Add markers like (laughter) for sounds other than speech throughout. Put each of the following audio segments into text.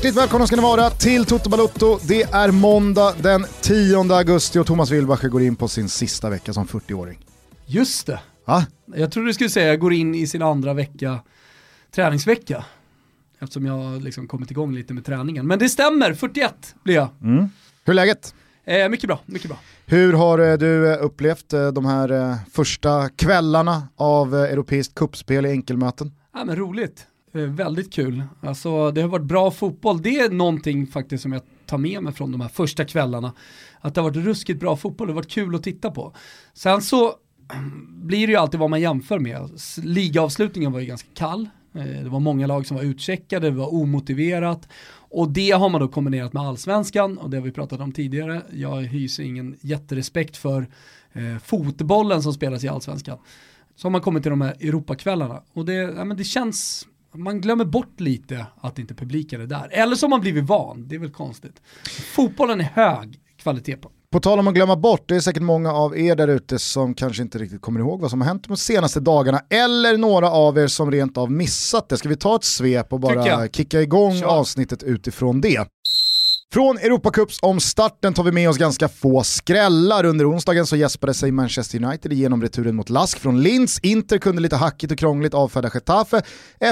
Hjärtligt välkomna ska ni vara till Toto Balotto. Det är måndag den 10 augusti och Thomas Wilbacher går in på sin sista vecka som 40-åring. Just det. Va? Jag trodde du skulle säga går in i sin andra vecka, träningsvecka. Eftersom jag liksom kommit igång lite med träningen. Men det stämmer, 41 blir jag. Mm. Hur är läget? Eh, mycket bra, mycket bra. Hur har eh, du eh, upplevt eh, de här första kvällarna av europeiskt kuppspel i enkelmöten? Ja, men roligt. Eh, väldigt kul. Alltså, det har varit bra fotboll. Det är någonting faktiskt som jag tar med mig från de här första kvällarna. Att det har varit ruskigt bra fotboll, det har varit kul att titta på. Sen så (clears throat) blir det ju alltid vad man jämför med. Ligaavslutningen var ju ganska kall. Eh, det var många lag som var utcheckade, det var omotiverat. Och det har man då kombinerat med allsvenskan och det har vi pratat om tidigare. Jag hyser ingen jätterespekt för eh, fotbollen som spelas i allsvenskan. Så har man kommit till de här Europakvällarna och det, ja, men det känns, man glömmer bort lite att inte publiken är där. Eller så har man blivit van, det är väl konstigt. Fotbollen är hög kvalitet på. På tal om att glömma bort, det är säkert många av er där ute som kanske inte riktigt kommer ihåg vad som har hänt de senaste dagarna, eller några av er som rent av missat det. Ska vi ta ett svep och bara kicka igång Kör. avsnittet utifrån det? Från Europacups om starten tar vi med oss ganska få skrällar. Under onsdagen så gäspade sig Manchester United igenom returen mot Lask från Linz. Inter kunde lite hackigt och krångligt avfärda Getafe.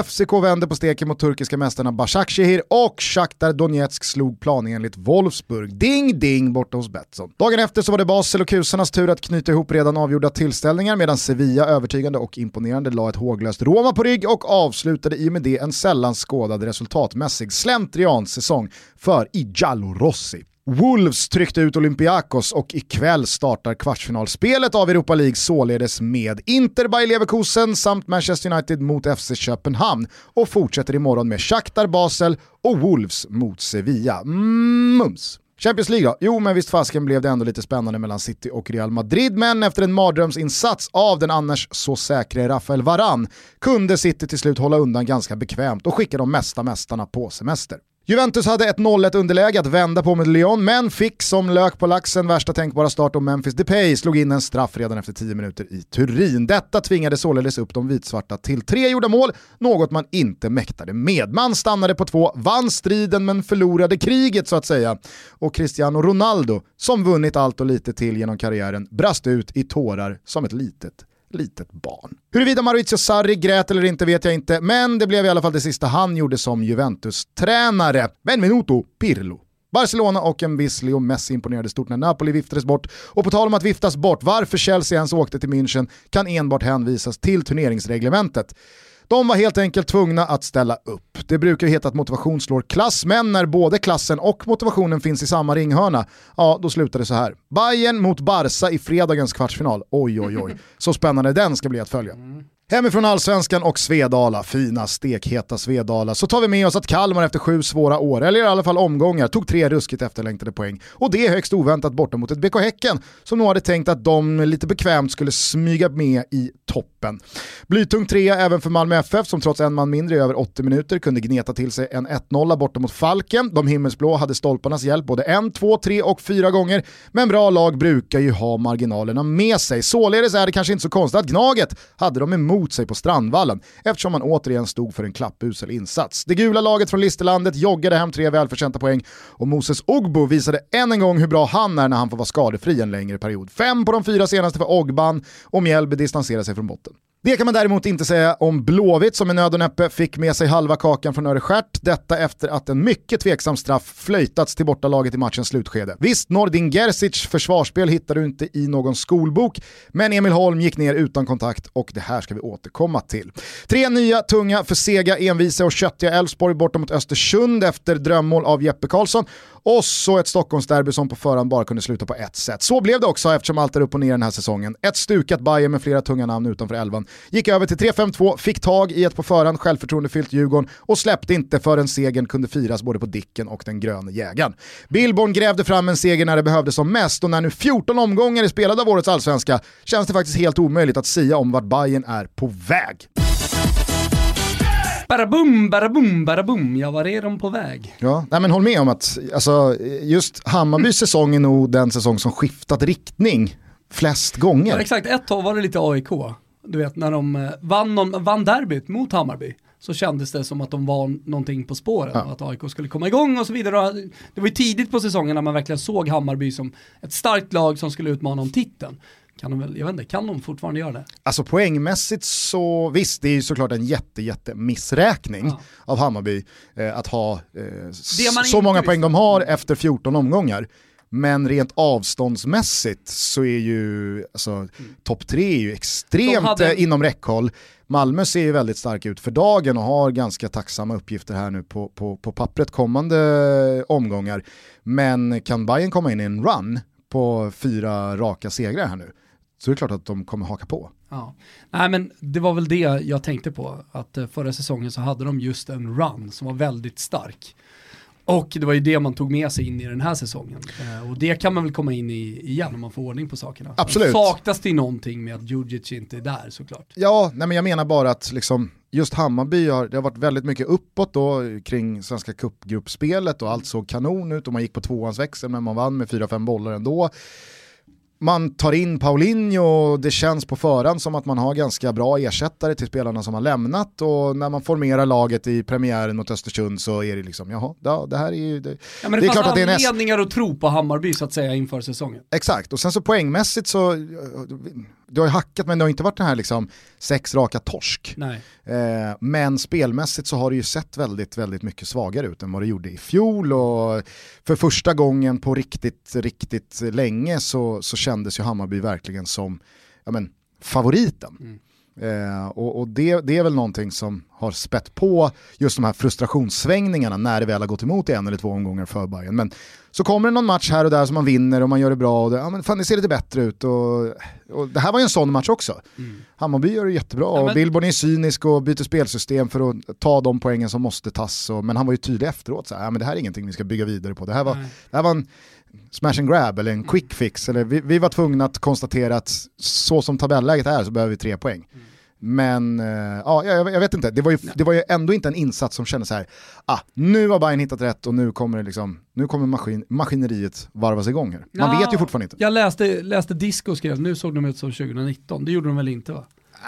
FCK vände på steken mot turkiska mästarna Başakşehir och Shakhtar Donetsk slog planenligt Wolfsburg. Ding ding borta hos Betsson. Dagen efter så var det Basel och kusarnas tur att knyta ihop redan avgjorda tillställningar medan Sevilla övertygande och imponerande la ett håglöst Roma på rygg och avslutade i och med det en sällan skådad resultatmässig slentriansäsong för Ija Gallo Rossi. Wolves tryckte ut Olympiakos och ikväll startar kvartsfinalspelet av Europa League således med Inter by Leverkusen samt Manchester United mot FC Köpenhamn och fortsätter imorgon med Shakhtar Basel och Wolves mot Sevilla. Mums! Champions League då? Jo, men visst fasken blev det ändå lite spännande mellan City och Real Madrid, men efter en mardrömsinsats av den annars så säkre Rafael Varan kunde City till slut hålla undan ganska bekvämt och skicka de mesta mästarna på semester. Juventus hade ett 0-1 underläge att vända på med Lyon, men fick som lök på laxen värsta tänkbara start och Memphis Depay slog in en straff redan efter 10 minuter i Turin. Detta tvingade således upp de vitsvarta till tre gjorda mål, något man inte mäktade med. Man stannade på två, vann striden men förlorade kriget så att säga. Och Cristiano Ronaldo, som vunnit allt och lite till genom karriären, brast ut i tårar som ett litet litet barn. Huruvida Maurizio Sarri grät eller inte vet jag inte, men det blev i alla fall det sista han gjorde som Juventus-tränare. Benvenuto Pirlo. Barcelona och en viss Leo Messi imponerade stort när Napoli viftades bort. Och på tal om att viftas bort, varför Chelsea ens åkte till München kan enbart hänvisas till turneringsreglementet. De var helt enkelt tvungna att ställa upp. Det brukar ju heta att motivation slår klass, men när både klassen och motivationen finns i samma ringhörna, ja då slutar det så här. Bayern mot Barca i fredagens kvartsfinal. Oj oj oj, så spännande den ska bli att följa. Mm. Hemifrån Allsvenskan och Svedala, fina stekheta Svedala, så tar vi med oss att Kalmar efter sju svåra år, eller i alla fall omgångar, tog tre ruskigt efterlängtade poäng. Och det är högst oväntat borta mot ett BK Häcken som nog hade tänkt att de lite bekvämt skulle smyga med i toppen. Blytung trea även för Malmö FF som trots en man mindre i över 80 minuter kunde gneta till sig en 1-0 borta mot Falken. De himmelsblå hade stolparnas hjälp både en, två, tre och fyra gånger, men bra lag brukar ju ha marginalerna med sig. Således är det kanske inte så konstigt att Gnaget hade dem emot emot sig på Strandvallen eftersom man återigen stod för en klappusel insats. Det gula laget från Listerlandet joggade hem tre välförtjänta poäng och Moses Ogbo visade än en gång hur bra han är när han får vara skadefri en längre period. Fem på de fyra senaste för Ogban och Mjällby distanserar sig från botten. Det kan man däremot inte säga om Blåvitt som i nöd och näppe fick med sig halva kakan från Örestjärt. Detta efter att en mycket tveksam straff flöjtats till bortalaget i matchens slutskede. Visst, Nordin Gerzics försvarsspel hittar du inte i någon skolbok, men Emil Holm gick ner utan kontakt och det här ska vi återkomma till. Tre nya, tunga, för sega, envisa och köttiga Elfsborg borta mot Östersund efter drömmål av Jeppe Karlsson och så ett Stockholmsderby som på förhand bara kunde sluta på ett sätt. Så blev det också eftersom allt är upp och ner den här säsongen. Ett stukat Bayern med flera tunga namn utanför elvan. Gick över till 3-5-2, fick tag i ett på förhand självförtroendefyllt Djurgården och släppte inte förrän segern kunde firas både på Dicken och den gröne jägaren. Billborn grävde fram en seger när det behövdes som mest och när nu 14 omgångar är spelade av årets allsvenska känns det faktiskt helt omöjligt att sia om vart Bayern är på väg. Barabum, barabum, barabum, ja var är de på väg? Ja, nej men håll med om att alltså, just Hammarbys säsong är nog den säsong som skiftat riktning flest gånger. Ja, exakt, ett tag var det lite AIK. Du vet när de eh, vann, vann derbyt mot Hammarby. så kändes det som att de var någonting på spåren ja. att AIK skulle komma igång och så vidare. Det var ju tidigt på säsongen när man verkligen såg Hammarby som ett starkt lag som skulle utmana om titeln. Kan de, väl, jag vet inte, kan de fortfarande göra det? Alltså poängmässigt så, visst det är ju såklart en jätte, jätte missräkning ja. av Hammarby eh, att ha eh, så många poäng de har efter 14 omgångar. Men rent avståndsmässigt så är ju alltså, mm. topp tre är ju extremt hade... Eh, inom räckhåll. Malmö ser ju väldigt stark ut för dagen och har ganska tacksamma uppgifter här nu på, på, på pappret kommande omgångar. Men kan Bayern komma in i en run på fyra raka segrar här nu så är det klart att de kommer haka på. Ja. Nej men det var väl det jag tänkte på, att eh, förra säsongen så hade de just en run som var väldigt stark. Och det var ju det man tog med sig in i den här säsongen. Eh, och det kan man väl komma in i igen om man får ordning på sakerna. Absolut. Saknas det någonting med att Djurdjic inte är där såklart? Ja, nej men jag menar bara att liksom, just Hammarby har, det har varit väldigt mycket uppåt då kring Svenska cupgruppspelet och allt såg kanon ut och man gick på tvåans växel men man vann med 4-5 bollar ändå man tar in Paulinho och det känns på förhand som att man har ganska bra ersättare till spelarna som har lämnat och när man formerar laget i premiären mot Östersund så är det liksom, jaha, ja, det här är ju... Det, ja, men det, det är klart att det är anledningar att tro på Hammarby så att säga inför säsongen. Exakt, och sen så poängmässigt så, du har ju hackat men det har inte varit den här liksom sex raka torsk. Eh, men spelmässigt så har det ju sett väldigt, väldigt mycket svagare ut än vad det gjorde i fjol och för första gången på riktigt, riktigt länge så, så kändes ju Hammarby verkligen som ja, men, favoriten. Mm. Eh, och, och det, det, är väl någonting som har spett på just de här frustrationssvängningarna när det väl har gått emot i en eller två omgångar för Bayern. Men så kommer det någon match här och där som man vinner och man gör det bra och det, ja, men fan, det ser lite bättre ut. Och, och det här var ju en sån match också. Mm. Hammarby gör det jättebra ja, men... och Billborn är cynisk och byter spelsystem för att ta de poängen som måste tas. Och, men han var ju tydlig efteråt, så här, ja, men det här är ingenting vi ska bygga vidare på. Det här var, det här var en smash and grab eller en quick fix. Eller vi, vi var tvungna att konstatera att så som tabelläget är så behöver vi tre poäng. Mm. Men uh, ja, jag, jag, vet inte, det var, ju, det var ju ändå inte en insats som kändes så här, ah, nu har Bayern hittat rätt och nu kommer, det liksom, nu kommer maskin, maskineriet varvas igång här. Man ja, vet ju fortfarande inte. Jag läste, läste Disco skrev, nu såg de ut som 2019, det gjorde de väl inte va?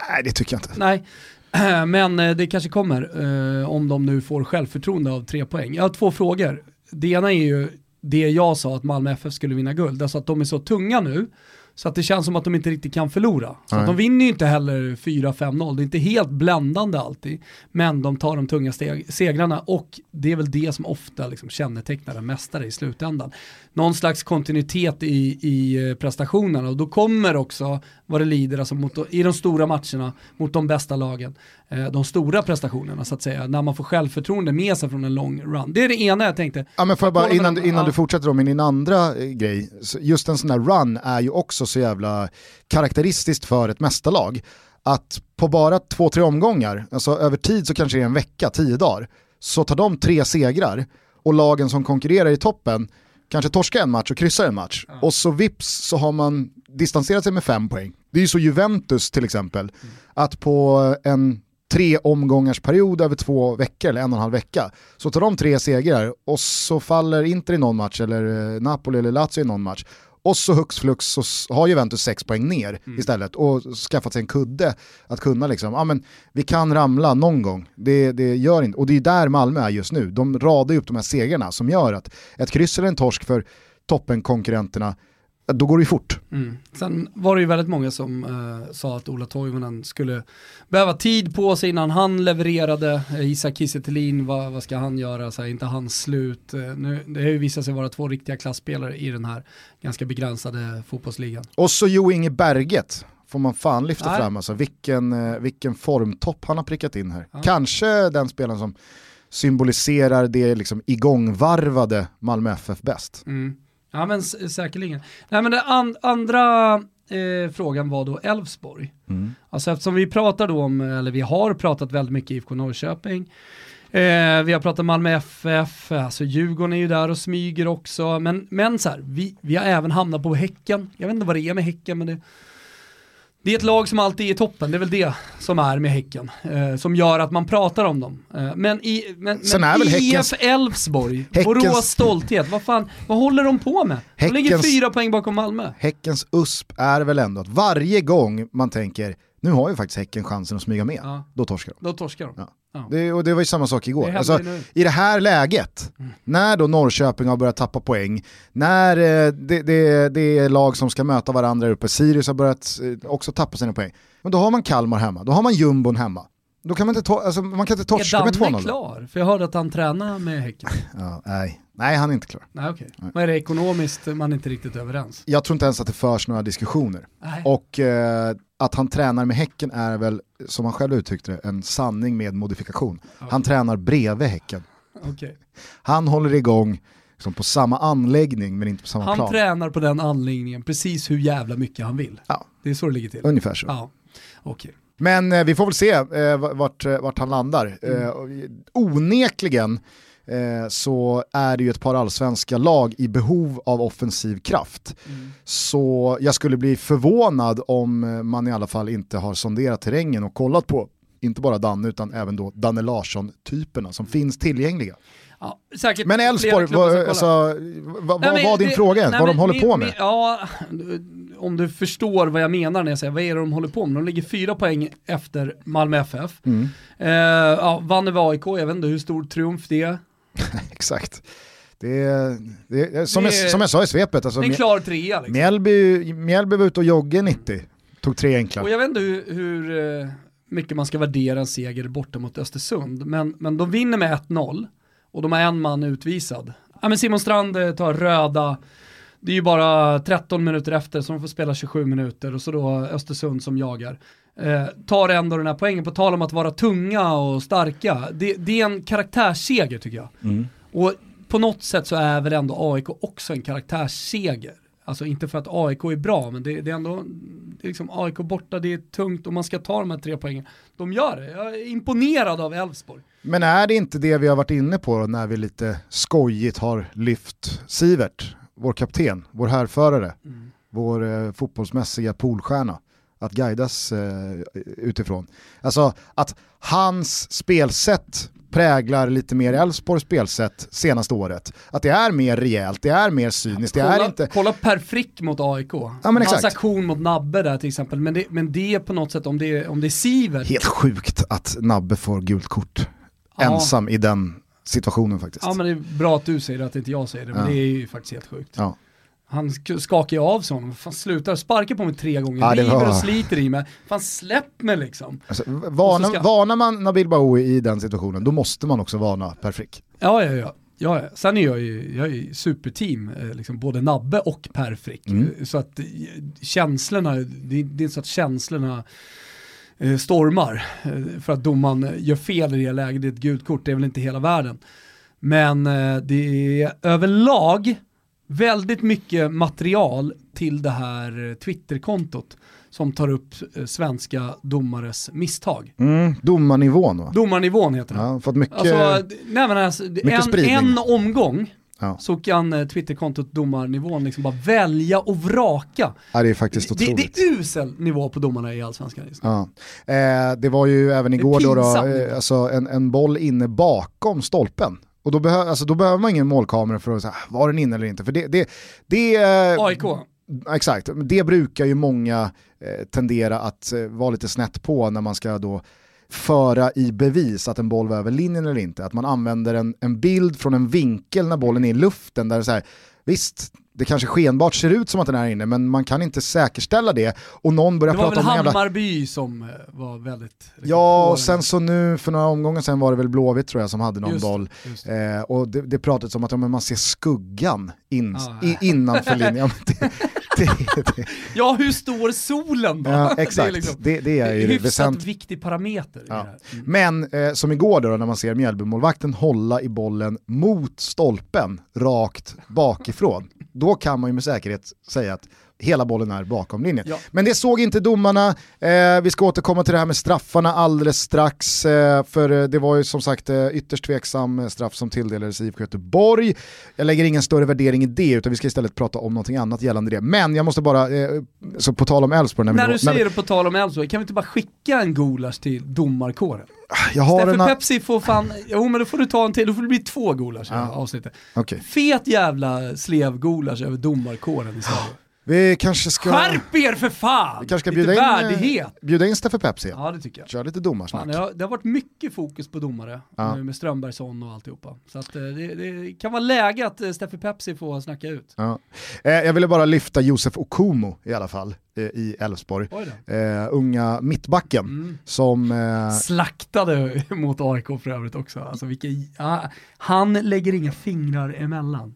Nej det tycker jag inte. Nej, (clears throat) men eh, det kanske kommer uh, om de nu får självförtroende av tre poäng. Jag har två frågor. Det ena är ju det jag sa att Malmö FF skulle vinna guld, alltså att de är så tunga nu så att det känns som att de inte riktigt kan förlora. Så de vinner ju inte heller 4-5-0, det är inte helt bländande alltid. Men de tar de tunga steg, segrarna och det är väl det som ofta liksom kännetecknar en mästare i slutändan. Någon slags kontinuitet i, i eh, prestationerna och då kommer också vad det lider alltså mot, i de stora matcherna mot de bästa lagen. Eh, de stora prestationerna så att säga, när man får självförtroende med sig från en lång run. Det är det ena jag tänkte. Ja men får jag bara, innan, innan du fortsätter med din andra eh, grej, just en sån här run är ju också så jävla karaktäristiskt för ett mästarlag. Att på bara två, tre omgångar, alltså över tid så kanske det är en vecka, tio dagar, så tar de tre segrar och lagen som konkurrerar i toppen kanske torskar en match och kryssar en match. Ja. Och så vips så har man distanserat sig med fem poäng. Det är ju så Juventus till exempel, mm. att på en tre omgångars period över två veckor eller en och en halv vecka. Så tar de tre segrar och så faller Inter i någon match eller eh, Napoli eller Lazio i någon match. Och så hux flux så har Juventus sex poäng ner mm. istället och skaffat sig en kudde att kunna liksom, ja men vi kan ramla någon gång. Det, det gör inte, och det är där Malmö är just nu. De radar upp de här segrarna som gör att ett kryss eller en torsk för toppenkonkurrenterna då går det ju fort. Mm. Sen var det ju väldigt många som eh, sa att Ola Toivonen skulle behöva tid på sig innan han levererade. Eh, Isak Kiese vad, vad ska han göra? Så här, inte hans slut. Eh, nu, det har ju visat sig vara två riktiga klassspelare i den här ganska begränsade fotbollsligan. Och så Jo Inge Berget får man fan lyfta Nej. fram. Alltså, vilken, eh, vilken formtopp han har prickat in här. Ja. Kanske den spelaren som symboliserar det liksom igångvarvade Malmö FF bäst. Mm. Ja men säkerligen. Nej men den an andra eh, frågan var då Elfsborg. Mm. Alltså eftersom vi pratar då om, eller vi har pratat väldigt mycket IFK Norrköping. Eh, vi har pratat Malmö FF, alltså Djurgården är ju där och smyger också. Men, men så här, vi, vi har även hamnat på Häcken. Jag vet inte vad det är med Häcken men det det är ett lag som alltid är i toppen, det är väl det som är med Häcken. Eh, som gör att man pratar om dem. Eh, men i men, men är väl IF Elfsborg, Borås stolthet, vad fan, vad håller de på med? Häckens, de ligger fyra poäng bakom Malmö. Häckens USP är väl ändå att varje gång man tänker Nu har ju faktiskt Häcken chansen att smyga med, Ja. då torskar de. Då torskar de. Ja. Ja. Det, och det var ju samma sak igår. Det Alltså. I det här läget, Mm. när då Norrköping har börjat tappa poäng, när eh, det, det, det är lag som ska möta varandra uppe, Sirius har börjat eh, också tappa sina poäng, men då har man Kalmar hemma, då har man jumbon hemma. Då kan man inte, to- alltså, man kan inte torska Är med Danne 2-0. klar? För jag hörde att han tränar med Häcken. (laughs) Ja, nej. nej, han är inte klar. Nej okej. Vad är det ekonomiskt man är inte riktigt överens? Jag tror inte ens att det förs några diskussioner. Nej. Och eh, att han tränar med Häcken är väl, som han själv uttryckte det, en sanning med modifikation. Han tränar bredvid Häcken. Okej. Han håller igång liksom på samma anläggning men inte på samma Han plan. tränar på den anläggningen precis hur jävla mycket han vill. Ja. Det är så det ligger till. Ungefär så. Ja, okej. Men eh, vi får väl se eh, vart, eh, vart han landar. Mm. Eh, onekligen eh, så är det ju ett par allsvenska lag i behov av offensiv kraft. Mm. Så jag skulle bli förvånad om eh, man i alla fall inte har sonderat terrängen och kollat på inte bara Danne utan även då Danne Larsson-typerna som finns tillgängliga. Ja, Men Elfsborg, vad, alltså, vad, Nej, men var din det- fråga nej, Vad de men håller på med? min- Ja, om du förstår vad jag menar när jag säger vad är det de håller på med. De ligger fyra poäng efter Malmö FF. Mm, Eh, ja, vann över AIK, jag vet inte hur stor triumf det är. (laughs) exakt. Det det är, som, Det jag, som jag sa i svepet, alltså, Det är en Mj- klar trea liksom. Mjällby, Mjällby var ute och joggade 90, tog tre enkla. Och jag vet inte hur, hur eh, mycket man ska värdera en seger borta mot Östersund, men, men de vinner med 1-0 och de har en man utvisad. Ja, men Simon Strand eh, tar röda, det är ju bara 13 minuter efter så de får spela 27 minuter och så då Östersund som jagar. Eh, tar ändå den här poängen, på tal om att vara tunga och starka. Det, det är en karaktärsseger tycker jag. Mm. Och på något sätt så är väl ändå AIK också en karaktärsseger. Alltså inte för att AIK är bra, men det, det är ändå det är liksom AIK borta, det är tungt och man ska ta de här tre poängen. De gör det, jag är imponerad av Elfsborg. Men är det inte det vi har varit inne på när vi lite skojigt har lyft Sivert, vår kapten, vår härförare, Mm. vår eh, fotbollsmässiga polstjärna, att guidas eh, utifrån. Alltså att hans spelsätt präglar lite mer Elfsborgs spelsätt senaste året. Att det är mer rejält, det är mer cyniskt, det kolla, är inte... kolla Per Frick mot AIK. men Hans aktion mot Nabbe där till exempel, men det, men det är på något sätt om det om det är Sivert. Helt sjukt att Nabbe får gult kort Ja. ensam i den situationen faktiskt. Ja men det är bra att du säger det, att inte jag säger det, men Ja. det är ju faktiskt helt sjukt. Ja. Han sk- skakar ju av sig honom, fan slutar sparka på mig tre gånger, Ja, river var- och sliter i mig. Fan släpp mig liksom. Alltså, varnar, ska- varnar man Nabil Bahoui i den situationen, då måste man också varna Per Frick. Ja, ja, ja. ja. Sen är jag ju, jag är ju superteam, eh, liksom både Nabbe och Per Frick. Mm. Så att eh, känslorna, det, är- det är inte så att känslorna stormar eh, för att domaren eh, gör fel i det läget, det är ett gult kort, det är väl inte hela världen. Men eh, det är överlag väldigt mycket material till det här eh, Twitterkontot som tar upp eh, svenska domares misstag. Mm, domarnivån va? Domarnivån heter det. Ja, fått mycket... Alltså, nej alltså, mycket en, en omgång Ja. så kan eh, Twitterkontot domarnivån liksom bara välja och vraka. ja, det är faktiskt Det, otroligt. det är usel nivå på domarna i Allsvenskan just nu. Ja. Eh, det var ju även igår då, då alltså en, en boll inne bakom stolpen. Och då, behö, alltså, då behöver man ingen målkamera för att säga, var den inne eller inte? För det, det, det, eh, AIK. Exakt, det brukar ju många eh, tendera att eh, vara lite snett på när man ska då föra i bevis att en boll var över linjen eller inte. Att man använder en, en bild från en vinkel när bollen är i luften där det är så här, visst, det kanske skenbart ser ut som att den är inne men man kan inte säkerställa det och någon börjar Det var prata väl om en jävla... Hammarby som eh, var väldigt... liksom, Ja, och sen så nu för några omgångar sen var det väl Blåvitt tror jag som hade någon Just boll. just det. Eh, och det, det pratades om att ja, man ser skuggan in, Ja. i, innanför linjen. (laughs) Ja, hur står solen då? Ja, Det är exakt. liksom det, det är ju hyfsat väsentligt. viktig parameter. Ja. Mm. Men eh, som igår då när man ser Mjällbymålvakten hålla i bollen mot stolpen rakt bakifrån, då kan man ju med säkerhet säga att hela bollen är bakom linjen. Ja. Men det såg inte domarna, eh, vi ska återkomma till det här med straffarna alldeles strax, eh, för eh, det var ju som sagt eh, ytterst tveksam eh, straff som tilldelades IFK Göteborg. Jag lägger ingen större värdering i det, utan vi ska istället prata om någonting annat gällande det. Men jag måste bara, eh, så på tal om Elfsborg, när När du när säger det på tal om Elfsborg, kan vi inte bara skicka en gulasch till domarkåren? jag har Steffe en... Pepsi får fan, jo men då får du ta en till, då får det bli två gulasch i Ja. avsnittet. Okej. Fet jävla slevgulasch över domarkåren i Sverige. Vi kanske ska... Skärp er för fan! Vi kanske ska lite bjuda in, eh, värdighet. bjuda in Steffe Pepsi. Ja det tycker jag. Kör lite domarsnack. Fan, det, har, det har varit mycket fokus på domare Ja. nu med Strömbergsson och alltihopa. Så att, eh, det, det kan vara läge att eh, Steffe Pepsi får snacka ut. Ja. Eh, jag ville bara lyfta Josef Okumo i alla fall eh, i Elfsborg. Eh, unga mittbacken Mm. som... Slaktade (laughs) mot AIK för övrigt också. Alltså, vilken, ja, han lägger inga fingrar emellan.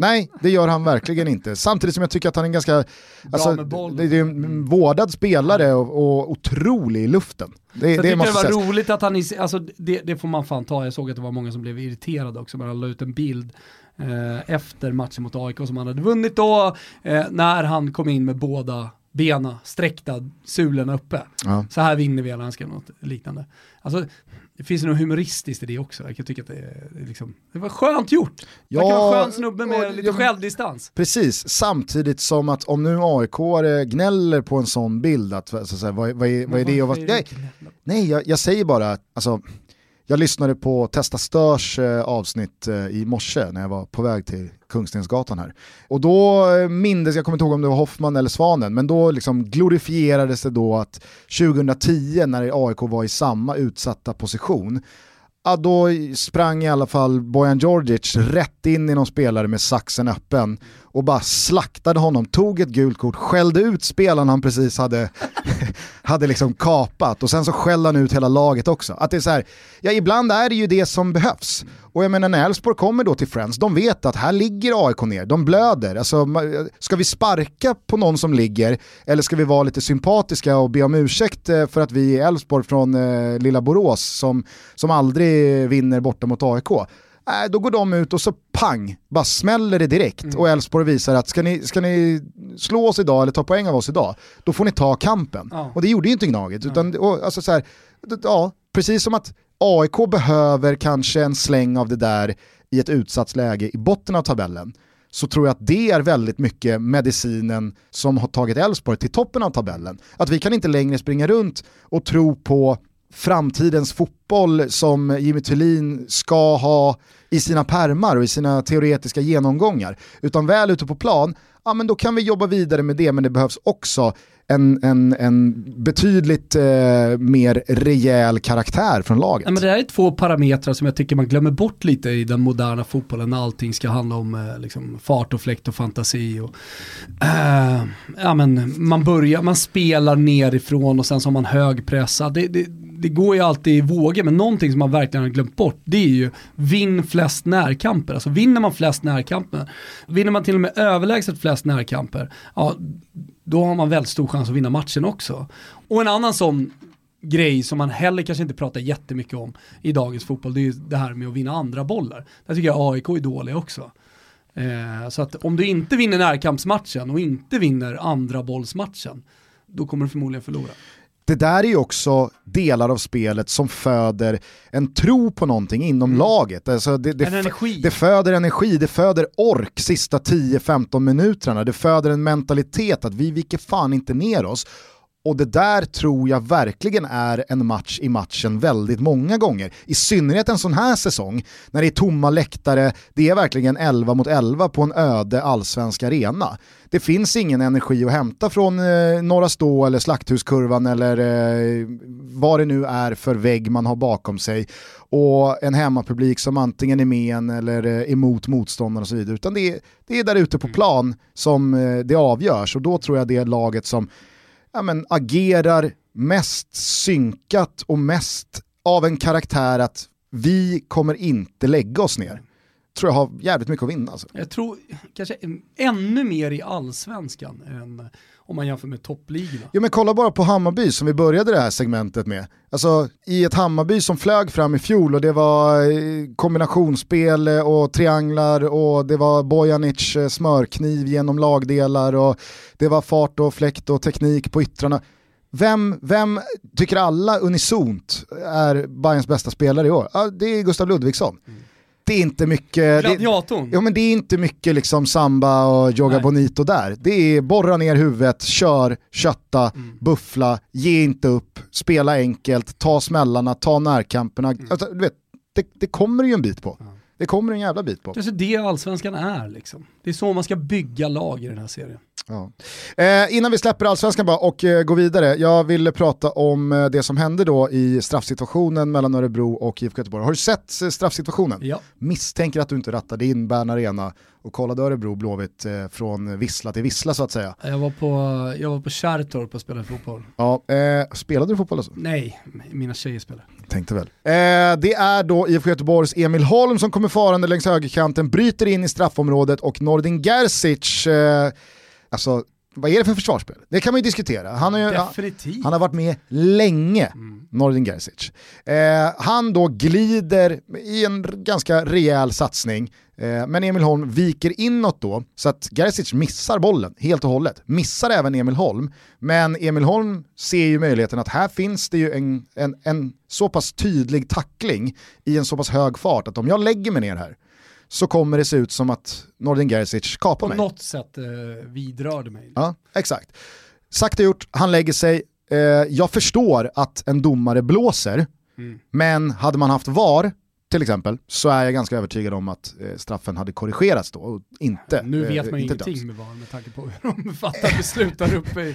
nej, det gör han verkligen inte. Samtidigt som jag tycker att han är en ganska... Alltså, det, det är en vårdad spelare och, och otrolig i luften. Det, det jag det måste var sägas. roligt att han, alltså det, det får man fan ta, jag såg att det var många som blev irriterade också, men han la ut en bild eh, efter matchen mot AIK som han hade vunnit då, eh, när han kom in med båda bena sträckta, sulorna uppe. Ja. Så här vinner vi, eller något liknande. Alltså, det finns något humoristiskt i det också, jag kan tycka att det, är liksom, det var skönt gjort. Ja, Ja, kan vara en skön snubbe med ja, lite ja, självdistans. Precis, samtidigt som att om nu AIK gnäller på en sån bild, att, så att säga, vad, vad, är, vad är det? Och vad, nej, nej jag, jag säger bara, alltså, jag lyssnade på Testa Störs eh, avsnitt eh, i morse när jag var på väg till Kungstensgatan här. Och då eh, mindes, jag kommer inte ihåg om det var Hoffman eller Svanen, men då liksom glorifierades det då att 2010 när AIK var i samma utsatta position, ja, då sprang i alla fall Bojan Djordjic rätt in i någon spelare med saxen öppen och bara slaktade honom, tog ett gult kort, skällde ut spelaren han precis hade, (laughs) hade liksom kapat och sen så skällde han ut hela laget också. Att det är så här, ja ibland är det ju det som behövs. Och jag menar när Elfsborg kommer då till Friends, de vet att här ligger AIK ner, de blöder. Alltså, ska vi sparka på någon som ligger eller ska vi vara lite sympatiska och be om ursäkt eh, för att vi är Elfsborg från eh, lilla Borås som, som aldrig vinner borta mot AIK? Äh, då går de ut och så pang, bara smäller det direkt. Och Elfsborg visar att ska ni, ska ni slå oss idag eller ta poäng av oss idag, då får ni ta kampen. Ja. Och det gjorde ju inte Gnaget. Utan, och, alltså, så här, ja, precis som att AIK behöver kanske en släng av det där i ett utsatt läge i botten av tabellen, så tror jag att det är väldigt mycket medicinen som har tagit Elfsborg till toppen av tabellen. Att vi kan inte längre springa runt och tro på framtidens fotboll som Jimmy Thulin ska ha i sina permar och i sina teoretiska genomgångar. Utan väl ute på plan, ja men då kan vi jobba vidare med det, men det behövs också en, en, en betydligt eh, mer rejäl karaktär från laget. Ja, men det här är två parametrar som jag tycker man glömmer bort lite i den moderna fotbollen när allting ska handla om eh, liksom, fart och fläkt och fantasi. Och, eh, ja, men man, börjar, man spelar nerifrån och sen så har man högpressad. Det, det, det går ju alltid i vågor men någonting som man verkligen har glömt bort det är ju vinn flest närkamper. Alltså vinner man flest närkamper, vinner man till och med överlägset flest närkamper, ja, då har man väldigt stor chans att vinna matchen också. Och en annan sån grej som man heller kanske inte pratar jättemycket om i dagens fotboll, det är ju det här med att vinna andra bollar. Där tycker jag AIK är dåliga också. Eh, så att om du inte vinner närkampsmatchen och inte vinner andra bollsmatchen, då kommer du förmodligen förlora det där är ju också delar av spelet som föder en tro på någonting inom laget. Alltså det, det, En energi. det föder energi, det föder ork sista 10-15 minuterna, det föder en mentalitet att vi viker fan inte ner oss. Och det där tror jag verkligen är en match i matchen väldigt många gånger. I synnerhet en sån här säsong, när det är tomma läktare, det är verkligen 11 mot 11 på en öde allsvensk arena. Det finns ingen energi att hämta från eh, Norra Stå eller Slakthuskurvan eller eh, vad det nu är för vägg man har bakom sig. Och en hemmapublik som antingen är med en eller eh, emot motståndaren och så vidare. Utan det är, det är där ute på plan som eh, det avgörs och då tror jag det är laget som ja, men, agerar mest synkat och mest av en karaktär att vi kommer inte lägga oss ner tror jag har jävligt mycket att vinna. Alltså. Jag tror kanske ännu mer i allsvenskan än om man jämför med toppligorna. Ja men kolla bara på Hammarby som vi började det här segmentet med. Alltså i ett Hammarby som flög fram i fjol och det var eh, kombinationsspel eh, och trianglar och det var Bojanic eh, smörkniv genom lagdelar och det var fart och fläkt och teknik på yttrarna. Vem, vem tycker alla unisont är Bayerns bästa spelare i år? Ja, det är Gustav Ludvigsson. Mm det är inte mycket... Gladiatorn. Det, ja men det är inte mycket liksom samba och yoga Nej. bonito där. Det är borra ner huvudet, kör, kötta, mm. buffla, ge inte upp, spela enkelt, ta smällarna, ta närkamperna. Mm. Alltså, du vet, det, det kommer ju en bit på. Ja. Det kommer en jävla bit på. Det är det allsvenskan är liksom. Det är så man ska bygga lag i den här serien. Ja. Eh, innan vi släpper allsvenskan bara och eh, går vidare, jag vill prata om eh, det som hände då i straffsituationen mellan Örebro och IFK Göteborg. Har du sett eh, straffsituationen? Ja. Misstänker att du inte rattade in Bern Arena och kollade Örebro Blåvitt eh, från vissla till vissla så att säga. Jag var på, jag var på Kärrtorp och spelade fotboll. Ja, eh, spelade du fotboll alltså? Nej, mina tjejer spelade. Tänkte väl. Det är då IFK Göteborgs Emil Holm som kommer farande längs högerkanten, bryter in i straffområdet och Nordin Gerzic Alltså, vad är det för försvarsspel? Det kan man ju diskutera. Han har, ju, Definitivt. han har varit med länge, mm. Nordin Gerzic. Eh, han då glider i en ganska rejäl satsning, eh, men Emil Holm viker inåt då, så att Gerzic missar bollen helt och hållet. Missar även Emil Holm, men Emil Holm ser ju möjligheten att här finns det ju en, en, en så pass tydlig tackling i en så pass hög fart att om jag lägger mig ner här så kommer det se ut som att Nordin Gerzic kapar mig. På något sätt eh, vidrörde mig. Ja, exakt. Sagt och gjort, han lägger sig. Eh, jag förstår att en domare blåser, mm. men hade man haft VAR till exempel, så är jag ganska övertygad om att eh, straffen hade korrigerats då och inte Nu vet eh, man ju ingenting döms. med VAR med tanke på hur de (laughs) fattar beslut där uppe (laughs) i,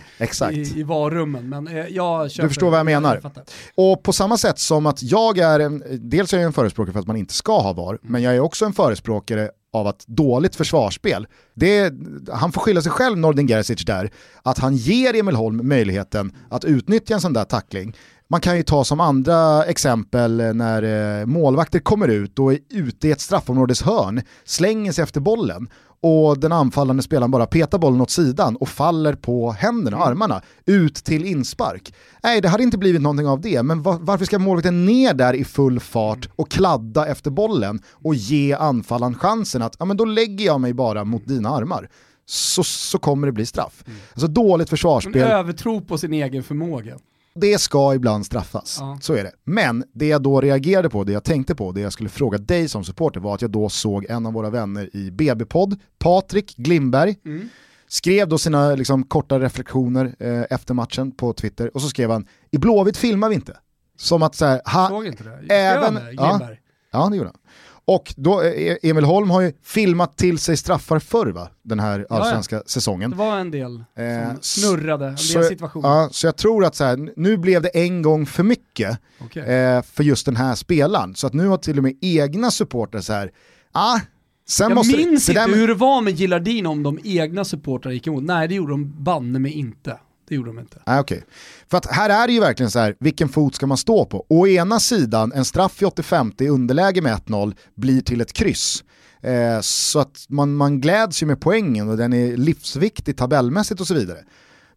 i, i VAR-rummen. Men eh, jag Du förstår vad jag menar. Jag och på samma sätt som att jag är, en, dels är jag en förespråkare för att man inte ska ha VAR, mm. men jag är också en förespråkare av att dåligt försvarsspel, det, han får skylla sig själv Nordin Gerzic där, att han ger Emil Holm möjligheten att utnyttja en sån där tackling. Man kan ju ta som andra exempel när eh, målvakter kommer ut och är ute i ett straffområdes hörn, slänger sig efter bollen och den anfallande spelaren bara petar bollen åt sidan och faller på händerna och armarna ut till inspark. Nej, det hade inte blivit någonting av det, men varför ska målvakten ner där i full fart och kladda efter bollen och ge anfallaren chansen att ja, men då lägger jag mig bara mot dina armar. Så, så kommer det bli straff. Mm. Alltså dåligt försvarsspel. En övertro på sin egen förmåga det ska ibland straffas, ja. så är det. Men det jag då reagerade på, det jag tänkte på, det jag skulle fråga dig som supporter var att jag då såg en av våra vänner i BB-podd, Patrik Glimberg, mm. skrev då sina liksom, korta reflektioner eh, efter matchen på Twitter och så skrev han “I Blåvitt filmar vi inte”. Som att så här, ha, Såg inte det? Även, det, ja, ja, det gjorde han. Och då, eh, Emil Holm har ju filmat till sig straffar förr va? Den här allsvenska ja, ja. säsongen. Det var en del som eh, snurrade, en del så, situationer. Ja, så jag tror att så här, nu blev det en gång för mycket okay. eh, för just den här spelaren. Så att nu har till och med egna supportrar så här, ah, Sen jag måste, minns inte hur det var med Gillardin om de egna supportrarna gick emot. Nej det gjorde de banne mig inte. Det gjorde de inte. Ah, okay. För att här är det ju verkligen så här, vilken fot ska man stå på? Å ena sidan, en straff i 85 i underläge med 1-0 blir till ett kryss. Eh, så att man, man gläds ju med poängen och den är livsviktig tabellmässigt och så vidare.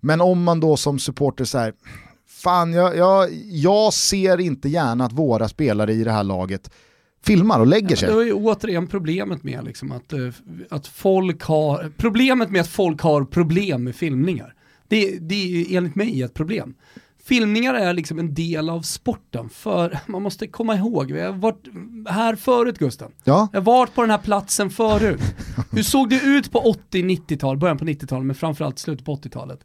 Men om man då som supporter så här, fan jag, jag, jag ser inte gärna att våra spelare i det här laget filmar och lägger sig. Ja, det är ju återigen problemet med liksom att, eh, att folk har, problemet med att folk har problem med filmningar. Det, det är enligt mig ett problem. Filmningar är liksom en del av sporten, för (laughs) man måste komma ihåg, vi har varit här förut Gusten. Ja. Jag har varit på den här platsen förut. (laughs) Hur såg det ut på 80-90-tal, början på 90-talet, men framförallt slutet på 80-talet?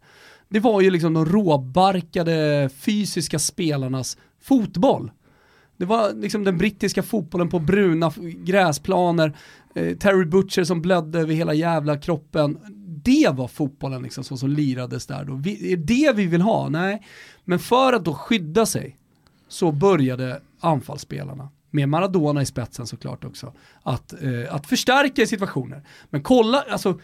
Det var ju liksom de råbarkade fysiska spelarnas fotboll. Det var liksom den brittiska fotbollen på bruna gräsplaner, eh, Terry Butcher som blödde över hela jävla kroppen det var fotbollen liksom, så som lirades där då. Vi, är det vi vill ha? Nej. Men för att då skydda sig så började anfallsspelarna, med Maradona i spetsen såklart också, att, eh, att förstärka situationer. Men kolla, alltså,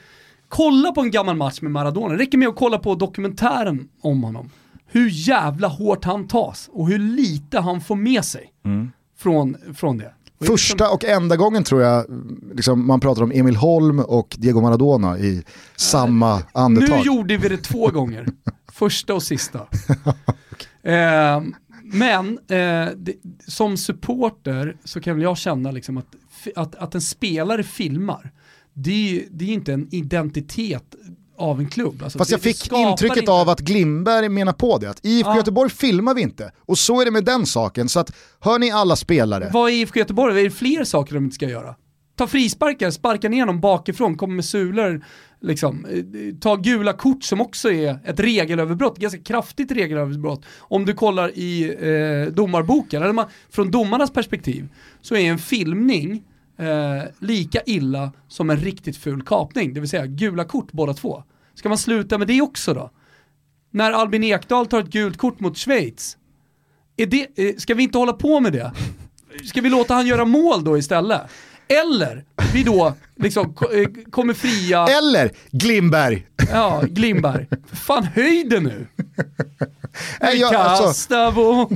kolla på en gammal match med Maradona, det räcker med att kolla på dokumentären om honom. Hur jävla hårt han tas och hur lite han får med sig mm. från, från det. Första och enda gången tror jag liksom, man pratar om Emil Holm och Diego Maradona i samma andetag. Nu gjorde vi det två gånger. (laughs) Första och sista. (laughs) eh, men eh, det, som supporter så kan väl jag känna liksom att, att, att en spelare filmar, det är, det är inte en identitet av en klubb. Alltså Fast jag fick intrycket inte... av att Glimberg menar på det, att IFK ja. Göteborg filmar vi inte. Och så är det med den saken, så att hör ni alla spelare. Vad är IFK Göteborg? Är det fler saker de inte ska göra? Ta frisparkar, sparka ner dem bakifrån, komma med sulor, liksom. ta gula kort som också är ett regelöverbrott, ganska kraftigt regelöverbrott. Om du kollar i eh, domarboken, eller man, från domarnas perspektiv, så är en filmning eh, lika illa som en riktigt ful kapning, det vill säga gula kort båda två. Ska man sluta med det också då? När Albin Ekdal tar ett gult kort mot Schweiz, är det, eh, ska vi inte hålla på med det? Ska vi låta han göra mål då istället? Eller vi då liksom eh, kommer fria... Eller Glimberg! Ja, Glimberg. Fan höjden nu! (laughs) Vi kastar alltså...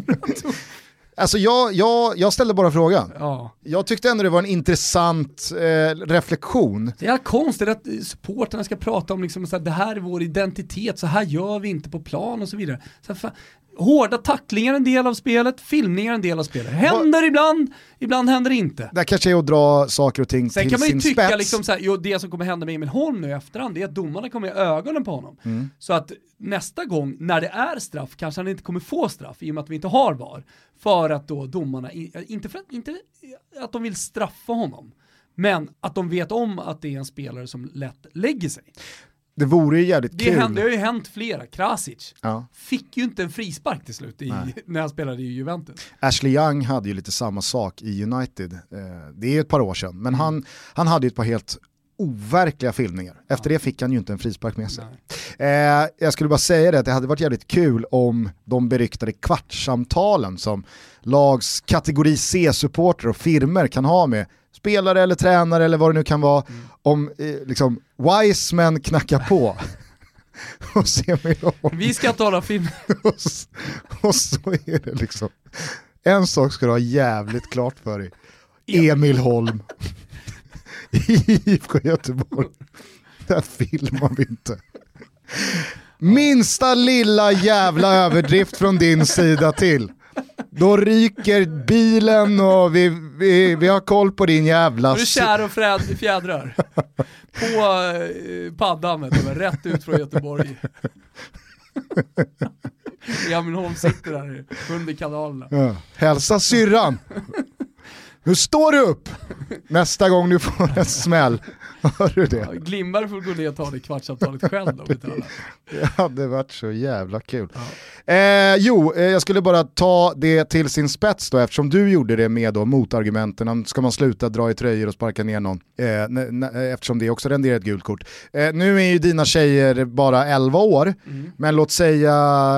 Alltså jag, jag, jag ställde bara frågan. Ja. Jag tyckte ändå det var en intressant eh, reflektion. Det är konstigt att supporterna ska prata om liksom, så här, det här är vår identitet, så här gör vi inte på plan och så vidare. Så här, Hårda tacklingar är en del av spelet, filmningar är en del av spelet. Händer Va? ibland, ibland händer det inte. Det kanske är att dra saker och ting Sen till sin spets. Sen kan man ju tycka liksom så jo, det som kommer hända med Emil Holm nu i efterhand, det är att domarna kommer i ögonen på honom. Mm. Så att nästa gång, när det är straff, kanske han inte kommer få straff i och med att vi inte har VAR. För att då domarna, inte, för inte att de vill straffa honom, men att de vet om att det är en spelare som lätt lägger sig. Det vore ju jävligt det kul. Hände, det har ju hänt flera. Krasic ja. fick ju inte en frispark till slut i, när han spelade i Juventus. Ashley Young hade ju lite samma sak i United. Eh, det är ett par år sedan, men mm. han, han hade ju ett par helt overkliga filmningar. Efter ja. det fick han ju inte en frispark med sig. Eh, jag skulle bara säga det att det hade varit jävligt kul om de beryktade kvartssamtalen som lags kategori C-supporter och firmer kan ha med spelare eller tränare eller vad det nu kan vara, mm. om eh, liksom, Wiseman knackar på. (laughs) och ser Vi ska tala film. (laughs) och, och så är det liksom, en sak ska du ha jävligt klart för dig. Emil Holm. (laughs) IFK Göteborg. Där filmar vi inte. Minsta lilla jävla överdrift från din sida till. Då ryker bilen och vi, vi, vi har koll på din jävla... Du är kär och fräd, fjädrar. På eh, paddan, rätt ut från Göteborg. Emil Holm sitter där under kanalerna. Ja. Hälsa syrran. Nu står du upp! Nästa gång du får en smäll. Hör du det? Ja, Glimbar får gå ner och ta det kvartssamtalet själv då. det hade varit så jävla kul. Ja. Eh, jo, eh, jag skulle bara ta det till sin spets då eftersom du gjorde det med då motargumenten. Ska man sluta dra i tröjor och sparka ner någon? Eh, eftersom det också renderar ett gult kort. Eh, nu är ju dina tjejer bara 11 år, mm. men låt säga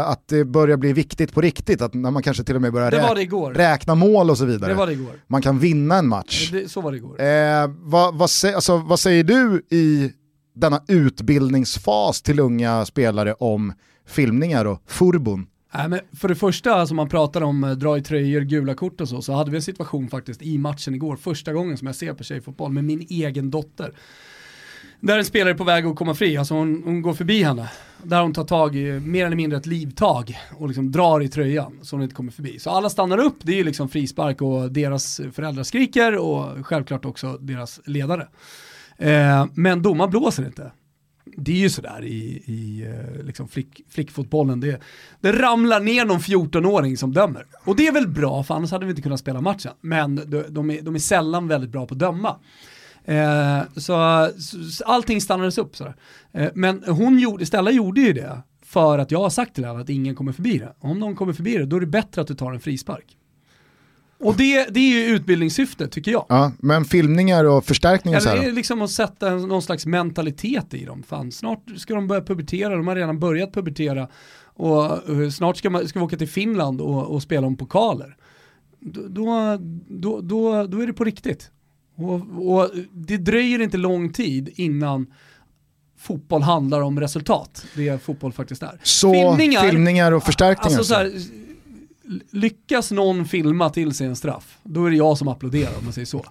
att det börjar bli viktigt på riktigt. Att när man kanske till och med börjar rä räkna mål och så vidare. Det var det igår. Man kan vinna en match. Det, så var det igår. Eh, vad, vad, alltså, vad säger du i denna utbildningsfas till unga spelare om filmningar och furbon? Nej, men för det första, alltså man pratar om eh, dra i tröjor, gula kort och så, så hade vi en situation faktiskt i matchen igår, första gången som jag ser på tjejfotboll med min egen dotter. Där en spelare är på väg att komma fri, alltså hon, hon går förbi henne. Där hon tar tag i, mer eller mindre ett livtag och liksom drar i tröjan så hon inte kommer förbi. Så alla stannar upp, det är ju liksom frispark och deras föräldrar skriker och självklart också deras ledare. Eh, men domaren blåser inte. Det är ju sådär i, i eh, liksom flick, flickfotbollen, det, det ramlar ner någon 14-åring som dömer. Och det är väl bra, för annars hade vi inte kunnat spela matchen. Men de, de, är, de är sällan väldigt bra på att döma. Eh, så, så, allting stannades upp. Sådär. Eh, men hon gjorde, Stella gjorde ju det för att jag har sagt till henne att ingen kommer förbi det. Om någon kommer förbi det, då är det bättre att du tar en frispark. Och det, det är ju utbildningssyftet tycker jag. Ja, men filmningar och förstärkningar Eller det är liksom att sätta en, någon slags mentalitet i dem. Fan, snart ska de börja pubertera, de har redan börjat pubertera. Och uh, snart ska, man, ska vi åka till Finland och, och spela om pokaler. Då, då, då, då, är det på riktigt. Och, och det dröjer inte lång tid innan fotboll handlar om resultat. Det är fotboll faktiskt är. Så filmningar, filmningar och förstärkningar. Alltså, så här, lyckas någon filma till sig en straff, då är det jag som applåderar om man säger så.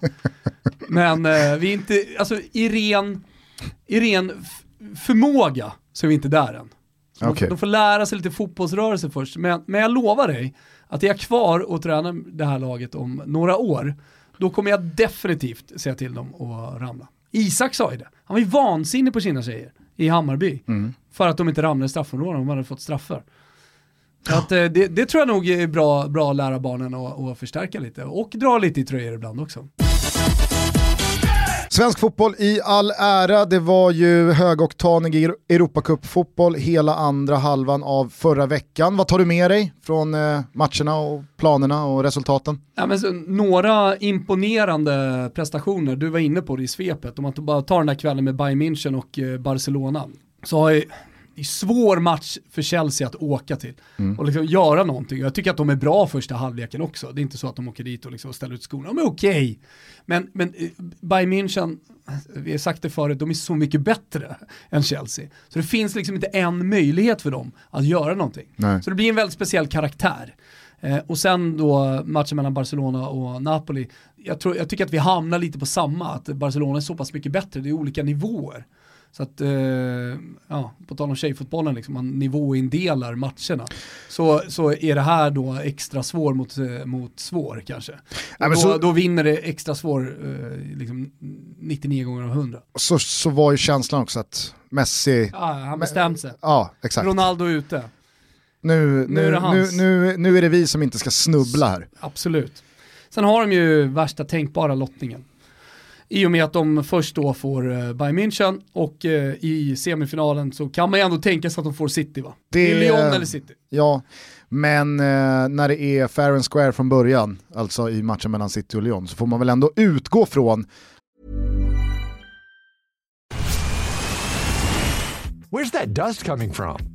Men eh, vi är inte, alltså i ren, i ren förmåga så är vi inte där än. Så okay. de, får lära sig lite fotbollsrörelse först. Men, men jag lovar dig att är jag kvar och tränar det här laget om några år, då kommer jag definitivt säga till dem att ramla. Isak sa ju det. Han var ju vansinnig på sina tjejer i Hammarby. Mm. För att de inte ramlade i straffområden, de hade fått straffar. Att, eh, det, det, tror jag nog är bra, bra att lära barnen att förstärka lite och dra lite i tröjor ibland också. Svensk fotboll i all ära, det var ju högoktanig Europacup-fotboll hela andra halvan av förra veckan. Vad tar du med dig från eh, matcherna och planerna och resultaten? Ja, men så, några imponerande prestationer, du var inne på det i svepet, om man bara tar den här kvällen med Bayern München och eh, Barcelona. Så har ju det är svår match för Chelsea att åka till mm. och liksom göra någonting. Jag tycker att de är bra första halvleken också. Det är inte så att de åker dit och liksom ställer ut skorna. De är okej. Okay. Men, men eh, Bayern München, vi har sagt det förut, de är så mycket bättre än Chelsea. Så det finns liksom inte en möjlighet för dem att göra någonting. Nej. Så det blir en väldigt speciell karaktär. Eh, och sen då matchen mellan Barcelona och Napoli. Jag, tror, jag tycker att vi hamnar lite på samma, att Barcelona är så pass mycket bättre, det är olika nivåer. Så att, eh, ja, på tal om tjejfotbollen, liksom, man nivåindelar matcherna. Så, så är det här då extra svår mot, eh, mot svår kanske. Ja, då, så, då, vinner det extra svår eh, liksom 99 gånger av 100. Så, så var ju känslan också att Messi... Ja, han bestämt sig. Ja, exakt. Ronaldo ute. Nu, nu, nu, är det nu, nu, nu är det vi som inte ska snubbla här. Absolut. Sen har de ju värsta tänkbara lottningen. I och med att de först då får uh, Bayern München och uh, i semifinalen så kan man ju ändå tänka sig att de får City va? Det, är Lyon eller City. Ja, men uh, när det är fair and square från början, alltså i matchen mellan City och Lyon, så får man väl ändå utgå från Where's that dust coming from?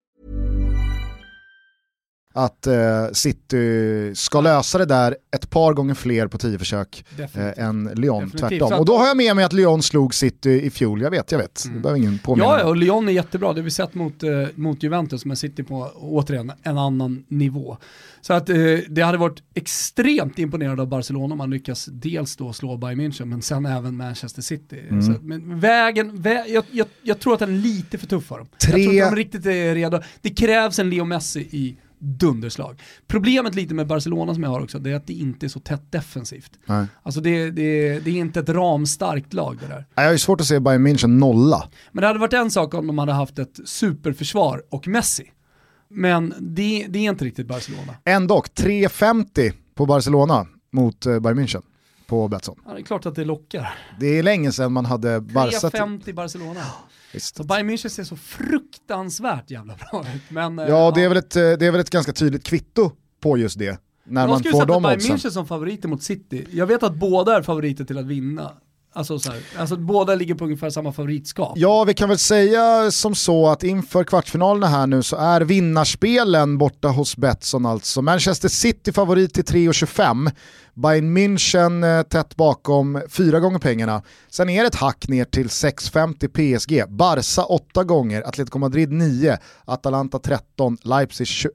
Att eh, City ska lösa det där ett par gånger fler på tio försök eh, än Lyon, Definitivt. tvärtom. Och då har jag med mig att Lyon slog City i fjol, jag vet, jag vet. Mm. Det behöver ingen påminna. Ja, och Lyon är jättebra, det har vi sett mot, eh, mot Juventus, men City på återigen en annan nivå. Så att eh, det hade varit extremt imponerande av Barcelona om man lyckas dels då slå Bayern München, men sen även Manchester City. Mm. Så, men vägen, vä jag, jag, jag, tror att den är lite för tuff för dem. Tre... Jag tror inte de riktigt är redo. Det krävs en Leo Messi i dunderslag. Problemet lite med Barcelona som jag har också, det är att det inte är så tätt defensivt. Nej. Alltså det, det, det är inte ett ramstarkt lag det där. Jag har svårt att se Bayern München nolla. Men det hade varit en sak om de hade haft ett superförsvar och Messi. Men det, det är inte riktigt Barcelona. Ändå, 3,50 på Barcelona mot eh, Bayern München på Betsson. Ja, det är klart att det lockar. Det är länge sedan man hade Barca... 3,50 Barcelona. Visst. Så Bayern München ser så fruktansvärt jävla bra ut. Men, eh, ja, det är, väl ett, eh, det är väl ett ganska tydligt kvitto på just det. När man får de Bayern München som favoriter mot City. Jag vet att båda är favoriter till att vinna. Alltså, så här, alltså båda ligger på ungefär samma favoritskap. Ja, vi kan väl säga som så att inför kvartsfinalerna här nu så är vinnarspelen borta hos Betsson alltså. Manchester City favorit till 3,25. Bayern München eh, tätt bakom fyra gånger pengarna. Sen är det ett hack ner till 6,50 PSG. Barca 8 gånger, Atletico Madrid 9, Atalanta 13, Leipzig 21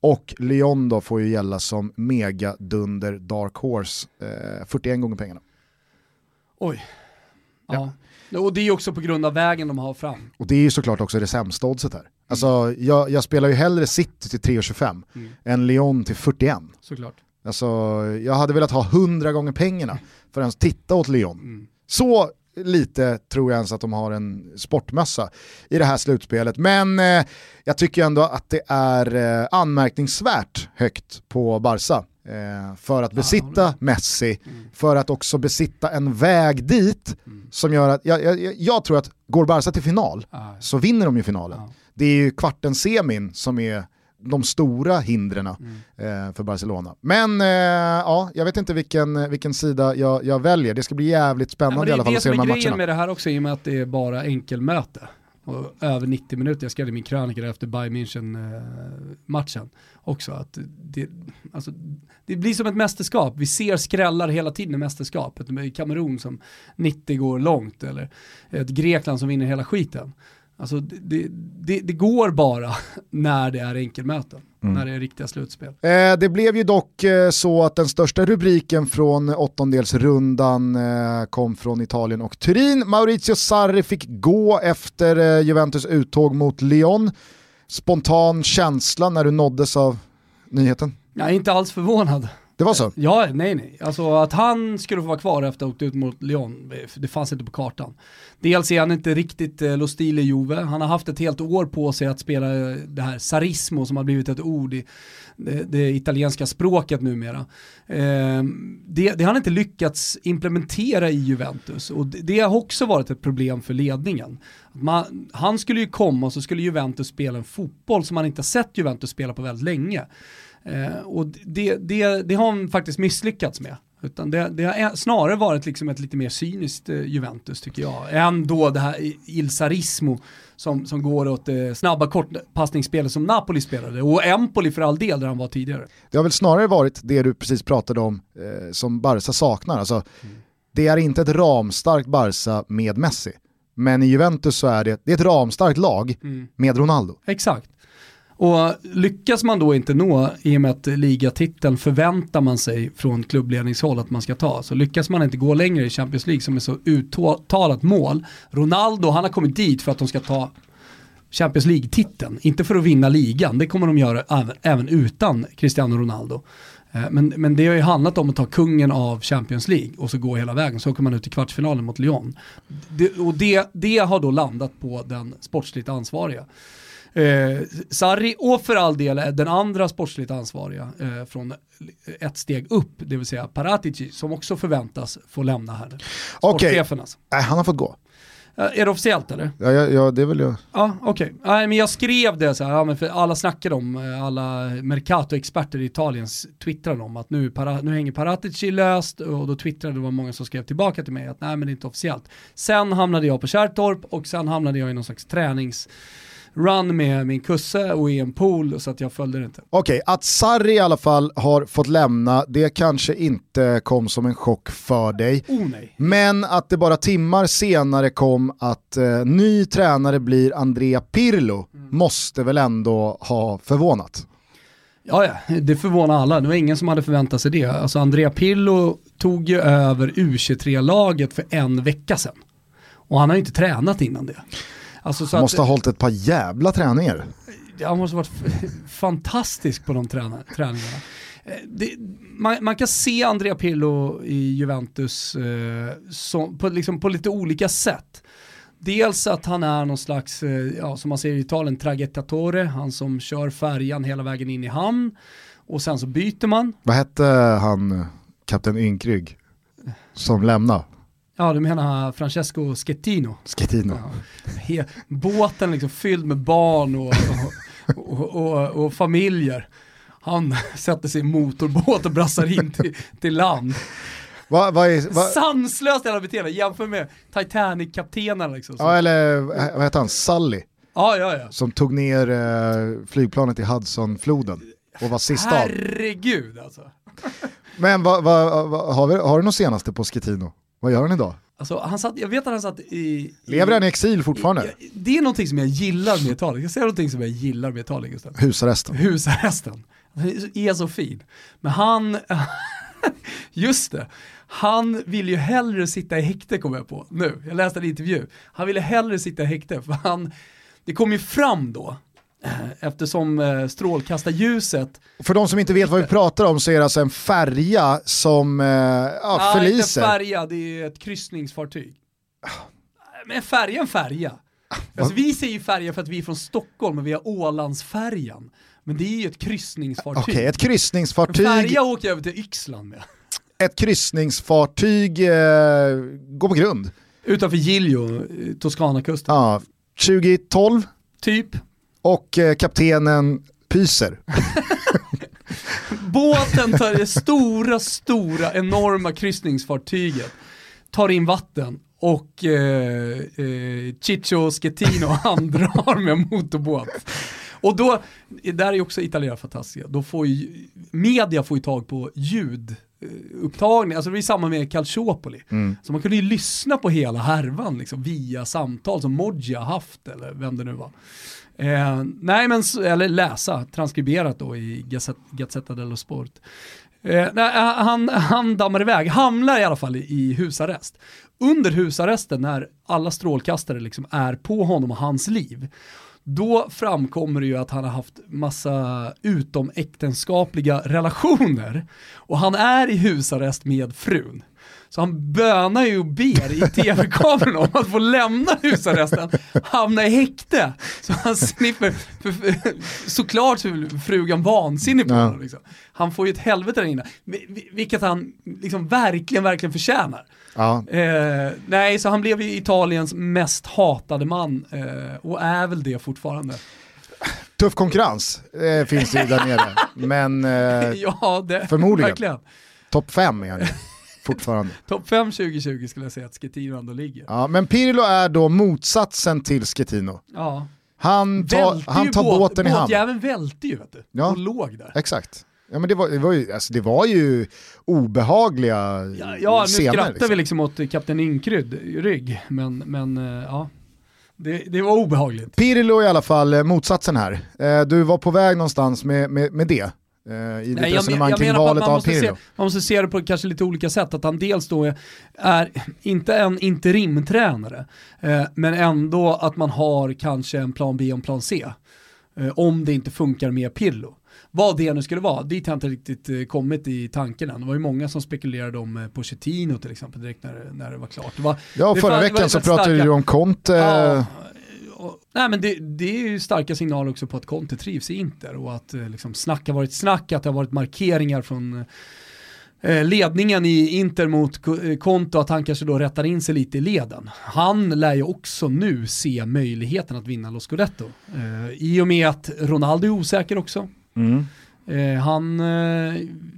och Lyon då får ju gälla som mega dunder dark horse, eh, 41 gånger pengarna. Oj. Ja. ja. Och det är också på grund av vägen de har fram. Och det är ju såklart också det sämsta oddset här. Alltså, mm. jag, jag, spelar ju hellre City till 3,25 mm. än Lyon till 41. Såklart. Alltså, jag hade velat ha 100 gånger pengarna för att ens titta åt Lyon. Mm. Så lite tror jag ens att de har en sportmössa i det här slutspelet. Men eh, jag tycker ändå att det är eh, anmärkningsvärt högt på Barca. Eh, för att besitta Messi, mm. för att också besitta en väg dit mm. som gör att, jag, jag, jag, tror att går Barca till final så vinner de ju finalen. Det är ju kvarten semin som är de stora hindren mm. eh, för Barcelona. Men eh, ja, jag vet inte vilken, vilken sida jag, jag väljer. Det ska bli jävligt spännande ja, i alla fall att se de här matcherna. Det är det som är grejen med det här också i och med att det är bara enkelmöte. Och över 90 minuter, jag skrev i min krönika efter Bayern München-matchen eh, också, att det, alltså, det blir som ett mästerskap. Vi ser skrällar hela tiden i mästerskapet. Med Kamerun som 90 går långt, eller ett Grekland som vinner hela skiten. Alltså det, det, det, går bara (laughs) när det är enkelmöten, mm. när det är riktiga slutspel. Eh, det blev ju dock eh, så att den största rubriken från åttondelsrundan eh, kom från Italien och Turin. Maurizio Sarri fick gå efter eh, Juventus uttåg mot Lyon. Spontan känsla när du nåddes av nyheten? Jag är inte alls förvånad. Det var så? Ja, nej nej. Alltså att han skulle få vara kvar efter att ha åkt ut mot Lyon, det fanns inte på kartan. Dels är han inte riktigt eh, Lostil i Juve, han har haft ett helt år på sig att spela eh, det här sarismo som har blivit ett ord i det, det italienska språket numera. Eh, det, det har han inte lyckats implementera i Juventus och det, det har också varit ett problem för ledningen. Man, han skulle ju komma och så skulle Juventus spela en fotboll som man inte har sett Juventus spela på väldigt länge. Eh, och det, det, det har han faktiskt misslyckats med. Utan det, det har snarare varit liksom ett lite mer cyniskt eh, Juventus tycker jag. Än då det här Ilsarismo som, som går åt det snabba kortpassningsspelet som Napoli spelade. Och Empoli för all del där han var tidigare. Det har väl snarare varit det du precis pratade om eh, som Barca saknar. Alltså, mm. Det är inte ett ramstarkt Barca med Messi. Men i Juventus så är det, det är ett ramstarkt lag mm. med Ronaldo. Exakt. Och lyckas man då inte nå, i och med att ligatiteln förväntar man sig från klubbledningshåll att man ska ta, så lyckas man inte gå längre i Champions League som är så uttalat mål. Ronaldo, han har kommit dit för att de ska ta Champions League-titeln, inte för att vinna ligan, det kommer de göra även, även utan Cristiano Ronaldo. Eh, men, men det har ju handlat om att ta kungen av Champions League och så gå hela vägen, så åker man ut i kvartsfinalen mot Lyon. Det, och det, det har då landat på den sportsligt ansvariga. Eh, Sarri och för all del den andra sportsligt ansvariga eh, från ett steg upp, det vill säga Paratici, som också förväntas få lämna här. Okej, okay. alltså. äh, han har fått gå. Är det officiellt eller? Ja, ja, ja det vill jag. Ja, okej. Okay. Nej, men jag skrev det så här, ja, men för alla snackade om, eh, alla Mercato-experter i Italien twittrade om att nu, para, nu hänger Paratici löst och då twittrade det var många som skrev tillbaka till mig att nej men det är inte officiellt. Sen hamnade jag på Kärrtorp och sen hamnade jag i någon slags tränings run med min kusse och i en pool så att jag följde det inte. Okej, okay, att Sarri i alla fall har fått lämna, det kanske inte kom som en chock för dig. Oh, nej. Men att det bara timmar senare kom att eh, ny tränare blir Andrea Pirlo mm. måste väl ändå ha förvånat? Ja, ja, det förvånar alla. Det var ingen som hade förväntat sig det. Alltså Andrea Pirlo tog ju över U23-laget för en vecka sedan. Och han har ju inte tränat innan det. Alltså, han måste att, ha hållit ett par jävla träningar. Han måste ha varit fantastisk på de träningarna. Eh, det, man, man, kan se Andrea Pirlo i Juventus eh, som, på, liksom på lite olika sätt. Dels att han är någon slags, eh, ja, som man säger i Italien, traghettatore, han som kör färjan hela vägen in i hamn. Och sen så byter man. Vad hette han, kapten Ynkrygg, som lämnade? Ja, du menar Francesco Schettino. Schettino. Ja. Båten liksom fylld med barn och, och, och, och, familjer. Han (laughs) sätter sig i motorbåt och brassar in till, till land. Va, va är, va? Sanslöst jävla beteende, jämför med Titanic-kaptenen liksom. Ja eller vad heter han, Sully. Ja, ja, ja. Som tog ner eh, flygplanet i Hudsonfloden och var sist. Herregud alltså. Men va, har, vi, har du något senaste på Schettino? Vad gör han idag? Alltså, han satt, jag vet att han satt i... Lever han i exil fortfarande? I, det är någonting som jag gillar med Italien. Jag säger någonting som jag gillar med Italien Gustav. Husarresten. Husarresten. Han är så fin. Men han, (laughs) just det, han vill ju hellre sitta i häkte kommer jag på nu. Jag läste en intervju. Han ville hellre sitta i häkte för han, det kom ju fram då eftersom eh, strålkastarljuset... För de som inte vet vad vi pratar om så är det alltså en färja som eh, ja, förliser. Inte färja, det är ett kryssningsfartyg. Men färja är en färja. Alltså, vi säger ju färja för att vi är från Stockholm och vi har Ålandsfärjan. Men det är ju ett kryssningsfartyg. Okej, okay, ett kryssningsfartyg. En färja åker jag över till Yxland med. Ett kryssningsfartyg eh, går på grund. Utanför Giglio, Toscanakusten. Ja, 2012. Typ. Och eh, kaptenen pyser. (laughs) Båten tar det stora, stora, enorma kryssningsfartyget, tar in vatten och eh, eh, Ciccio Schettino (laughs) handrar med motorbåt. Och då, där är också italienare fantastiska, då får ju, media får ju tag på ljud upptagning, alltså det var samma med Calciopoli. Mm. Så man kunde ju lyssna på hela härvan liksom, via samtal som Moggia haft eller vem det nu var. Eh, nej men, eller läsa, transkriberat då i Gazzetta dello Sport. Eh, nej, han, han dammar iväg, hamnar i alla fall i, i husarrest. Under husarresten när alla strålkastare liksom är på honom och hans liv, då framkommer det ju att han har haft massa utomäktenskapliga relationer och han är i husarrest med frun. Så han bönar ju och ber i (laughs) tv-kameran om att få lämna husarresten, hamna i häkte. Så han slipper, såklart så är frugan vansinnig på honom. Liksom. Han får ju ett helvete där inne, vilket han liksom verkligen, verkligen förtjänar. Ja. Eh, nej, så han blev ju Italiens mest hatade man eh, och är väl det fortfarande. Tuff konkurrens eh, finns ju där nere, men eh, (laughs) ja, det, förmodligen. Topp fem är han fortfarande. (laughs) Topp 5 2020 skulle jag säga att Schettino ändå ligger. Ja, men Pirlo är då motsatsen till Schettino. Ja. Han, ta, han tar båt, båten i hamn. Båtjäveln välte ju vet du, ja. och låg där. Exakt. Ja men det var, det var, ju, alltså, det var ju obehagliga ja, ja, nu skrattar liksom. vi liksom åt Kapten Inkrydd rygg, men, men eh, ja. Det, det, var obehagligt. Pirlo i alla fall eh, motsatsen här. Eh, du var på väg någonstans med, med, med det. I ditt Nej, resonemang kring valet av Pirlo. Se, man måste se det på kanske lite olika sätt. Att han dels då är, är inte en interimtränare, men ändå att man har kanske en plan B och en plan C. om det inte funkar med Pirlo. Vad det nu skulle vara, dit har inte riktigt eh, kommit i tanken än. Det var ju många som spekulerade om eh, Pochettino till exempel direkt när, när det var klart. Det var, ja, förra var, veckan så pratade du om Conte. Ja, och, nej men det, det, är ju starka signaler också på att Conte trivs i Inter och att eh, liksom, snack har varit snack, att det har varit markeringar från ledningen i Inter mot Konto att han kanske då rättar in sig lite i leden. Han lär ju också nu se möjligheten att vinna Lo Scudetto. I och med att Ronaldo är osäker också. Mm. Eh, han eh,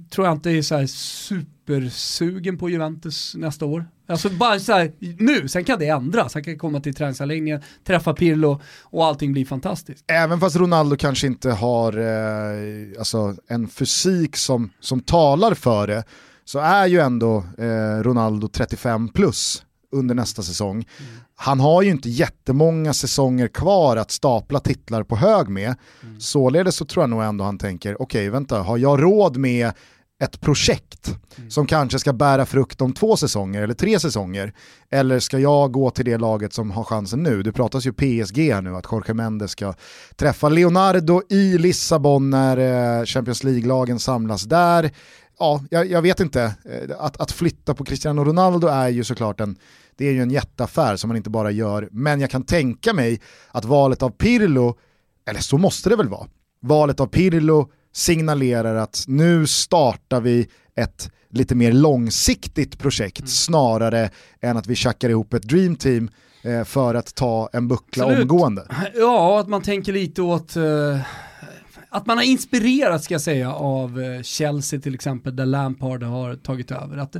tror jag inte är så supersugen på Juventus nästa år. Alltså bara så här, nu, sen kan det ändras. Han kan komma till träningsanläggningen, träffa Pirlo och allting blir fantastiskt. Även fast Ronaldo kanske inte har eh, alltså en fysik som, som talar för det, så är ju ändå eh, Ronaldo 35 plus under nästa säsong. Mm. Han har ju inte jättemånga säsonger kvar att stapla titlar på hög med. Mm. Således så tror jag nog ändå han tänker, okej okay, vänta, har jag råd med ett projekt mm. som kanske ska bära frukt om två säsonger eller tre säsonger? Eller ska jag gå till det laget som har chansen nu? Det pratas ju PSG här nu att Jorge Mendes ska träffa Leonardo i Lissabon när eh, Champions League-lagen samlas där. Ja, jag, jag vet inte. Eh, att, att flytta på Cristiano Ronaldo är ju såklart en det är ju en jätteaffär som man inte bara gör, men jag kan tänka mig att valet av Pirlo, eller så måste det väl vara, valet av Pirlo signalerar att nu startar vi ett lite mer långsiktigt projekt mm. snarare än att vi tjackar ihop ett dreamteam eh, för att ta en buckla Absolut. omgående. Ja, att man tänker lite åt eh, att man har inspirerats ska jag säga av eh, Chelsea till exempel där Lampard har tagit över. Att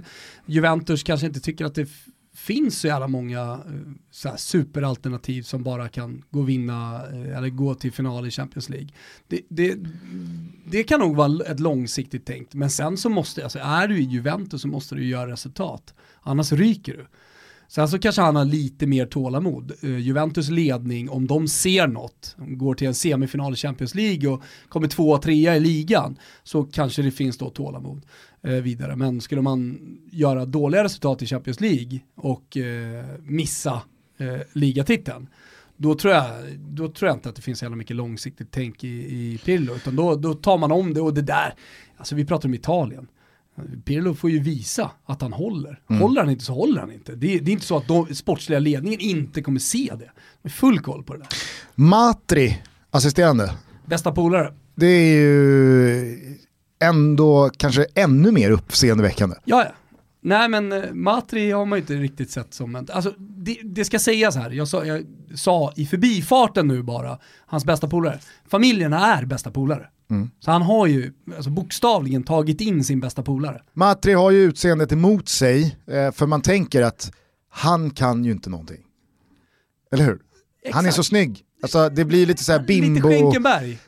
Juventus kanske inte tycker att det finns så jävla många eh, så här, superalternativ som bara kan gå vinna eh, eller gå till final i Champions League. Det, det, det kan nog vara ett långsiktigt tänkt, men sen så måste, alltså är du i Juventus så måste du göra resultat, annars ryker du. Sen så kanske han har lite mer tålamod. Uh, Juventus ledning, om de ser något, går till en semifinal i Champions League och kommer två, trea i ligan, så kanske det finns då tålamod uh, vidare. Men skulle man göra dåliga resultat i Champions League och uh, missa ligatiteln, då tror, jag, då tror jag inte att det finns så jävla mycket långsiktigt tänk i, i Pirlo, utan då, då tar man om det och det där, alltså vi pratar om Italien. Pirlo får ju visa att han håller. Mm. Håller han inte så håller han inte. Det är, det är inte så att de, sportsliga ledningen inte kommer se det. De har full koll på det där. Matri, assisterande. Bästa polare. Det är ju ändå kanske ännu mer uppseendeväckande. Ja, ja. Nej men eh, Matri har man ju inte riktigt sett som en, alltså det, det ska sägas här, jag sa, jag sa i förbifarten nu bara, hans bästa polare, familjerna är bästa polare. Mm. Så han har ju alltså bokstavligen tagit in sin bästa polare. Matri har ju utseendet emot sig, eh, för man tänker att han kan ju inte någonting. Eller hur? Exakt. Han är så snygg. Alltså det blir lite såhär bimbo... Lite Schenkenberg.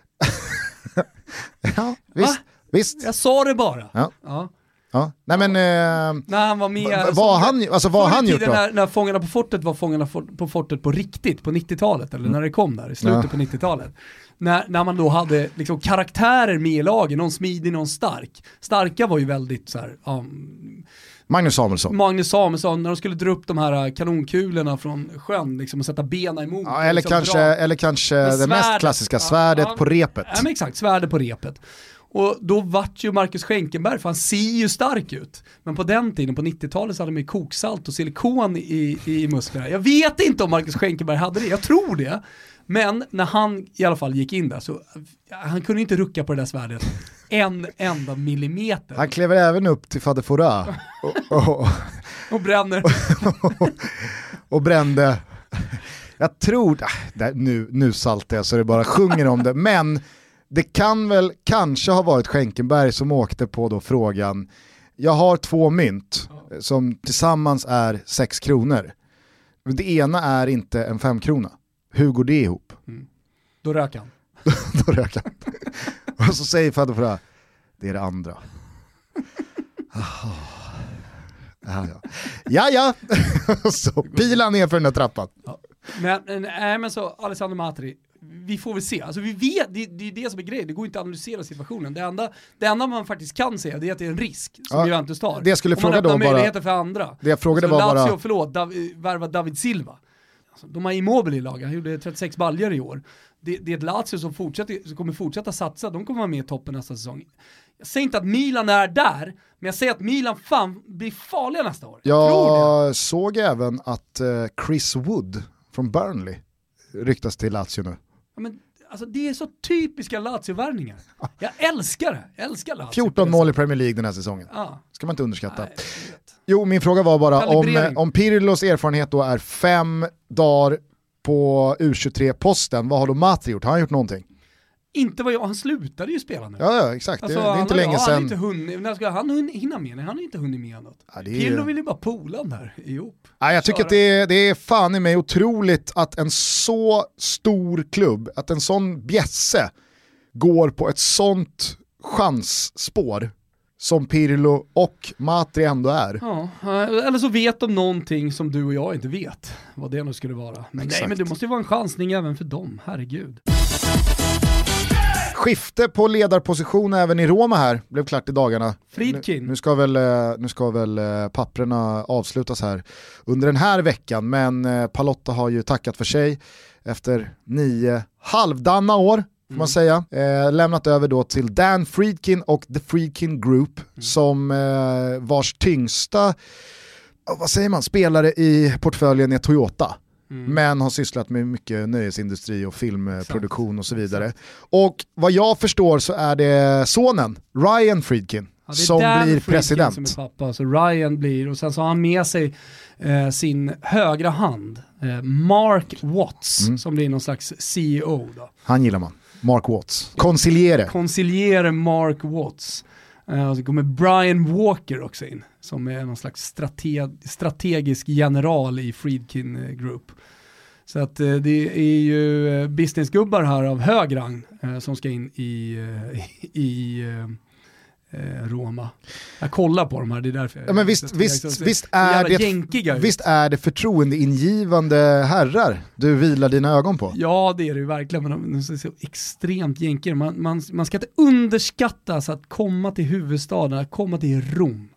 (laughs) ja, visst. visst. Jag sa det bara. Ja. ja. Ja. Nej men, eh, när han var med, vad han, alltså, vad han gjort då? När, när Fångarna på fortet var Fångarna på fortet på riktigt på 90-talet, eller mm. när det kom där i slutet ja. på 90-talet. När, när man då hade liksom karaktärer med i lagen, någon smidig, någon stark. Starka var ju väldigt så här, um, Magnus Samuelsson. Magnus Samuelsson, när de skulle dra upp de här kanonkulorna från sjön liksom, och sätta benen emot. Ja, eller, liksom kanske, eller kanske det mest klassiska, svärdet ja, på repet. Ja men exakt, svärdet på repet. Och då vart ju Marcus Schenkenberg, för han ser ju stark ut. Men på den tiden, på 90-talet, så hade de ju koksalt och silikon i, i musklerna. Jag vet inte om Marcus Schenkenberg hade det, jag tror det. Men när han i alla fall gick in där så, han kunde inte rucka på det där svärdet en enda millimeter. Han klev även upp till Fader Fora och, och, och bränner. och, och brände. Jag tror, äh, nu, nu saltar jag så det bara sjunger om det, men det kan väl kanske ha varit Schenkenberg som åkte på då frågan, jag har två mynt som tillsammans är sex kronor. Det ena är inte en femkrona. Hur går det ihop? Mm. Då rök han. (laughs) då rök han. Och så säger Fadde det är det andra. Ah. Ja, ja. ja, ja. (laughs) så pilar ner för den där trappan. Ja. Men, nej, men så Alessandro Matri, vi får väl se. Alltså vi vet, det, det är det som är grejen, det går inte att analysera situationen. Det enda, det enda man faktiskt kan säga det är att det är en risk som ja, Juventus tar. Det jag skulle Om man öppnar möjligheter för andra. Det jag frågade var Lazio, bara... förlåt, Dav, värva David Silva. Alltså, de har Immobile i laget, han gjorde 36 baljor i år. Det, det är ett Lazio som, fortsätter, som kommer fortsätta satsa, de kommer vara med i toppen nästa säsong. Jag säger inte att Milan är där, men jag säger att Milan fan blir farliga nästa år. Jag, jag såg även att uh, Chris Wood från Burnley ryktas till Lazio nu. Ja, men, alltså, det är så typiska Lazio-värvningar. Jag älskar det, jag älskar Lazio. 14 mål i Premier League den här säsongen. Ja. ska man inte underskatta. Nej, jo, min fråga var bara om, om Pirlos erfarenhet då är fem dagar på U23-posten, vad har då Matri gjort? Har han gjort någonting? Inte vad jag, han slutade ju spela nu. Ja, ja exakt, alltså, det, det, är inte länge ja, sedan. Han inte hunnit, när ska han hinna med? Han har inte hunnit med något. Ja, är... Pirlo vill ju bara pola där ihop. Ja, jag tycker Köra. att det är, det är fan i mig otroligt att en så stor klubb, att en sån bjässe går på ett sånt chansspår som Pirlo och Matri ändå är. Ja, eller så vet de någonting som du och jag inte vet, vad det nu skulle vara. Men nej, men det måste ju vara en chansning även för dem, herregud. Skifte på ledarposition även i Roma här, blev klart i dagarna. Friedkin. Nu, nu, ska väl, eh, nu ska väl eh, papprena avslutas här under den här veckan, men eh, Palotta har ju tackat för sig efter nio halvdana år får man mm. säga. Eh, lämnat över då till Dan Friedkin och The Friedkin Group mm. som eh, vars tyngsta, vad säger man, spelare i portföljen är Toyota. Mm. Men har sysslat med mycket nöjesindustri och filmproduktion och så vidare. Och vad jag förstår så är det sonen, Ryan Friedkin, ja, som blir Friedkin president. Som är pappa, så Ryan blir, och sen så har han med sig eh, sin högra hand, eh, Mark Watts, mm. som blir någon slags CEO. Då. Han gillar man. Mark Watts. Conciliere. Conciliere Mark Watts. Eh, och så kommer Brian Walker också in, som är någon slags strate strategisk general i Friedkin eh, Group. Så att eh, det är ju businessgubbar här av hög rang som ska in i, (laughs) i i Roma. Jag kollar på de här, det är därför ja, men visst, visst, visst, är det, visst är det förtroendeingivande herrar du vilar dina ögon på? Ja det är det ju verkligen, men de är så extremt jänkiga. Man, man, man ska inte underskatta så att komma till huvudstaden, att komma till Rom.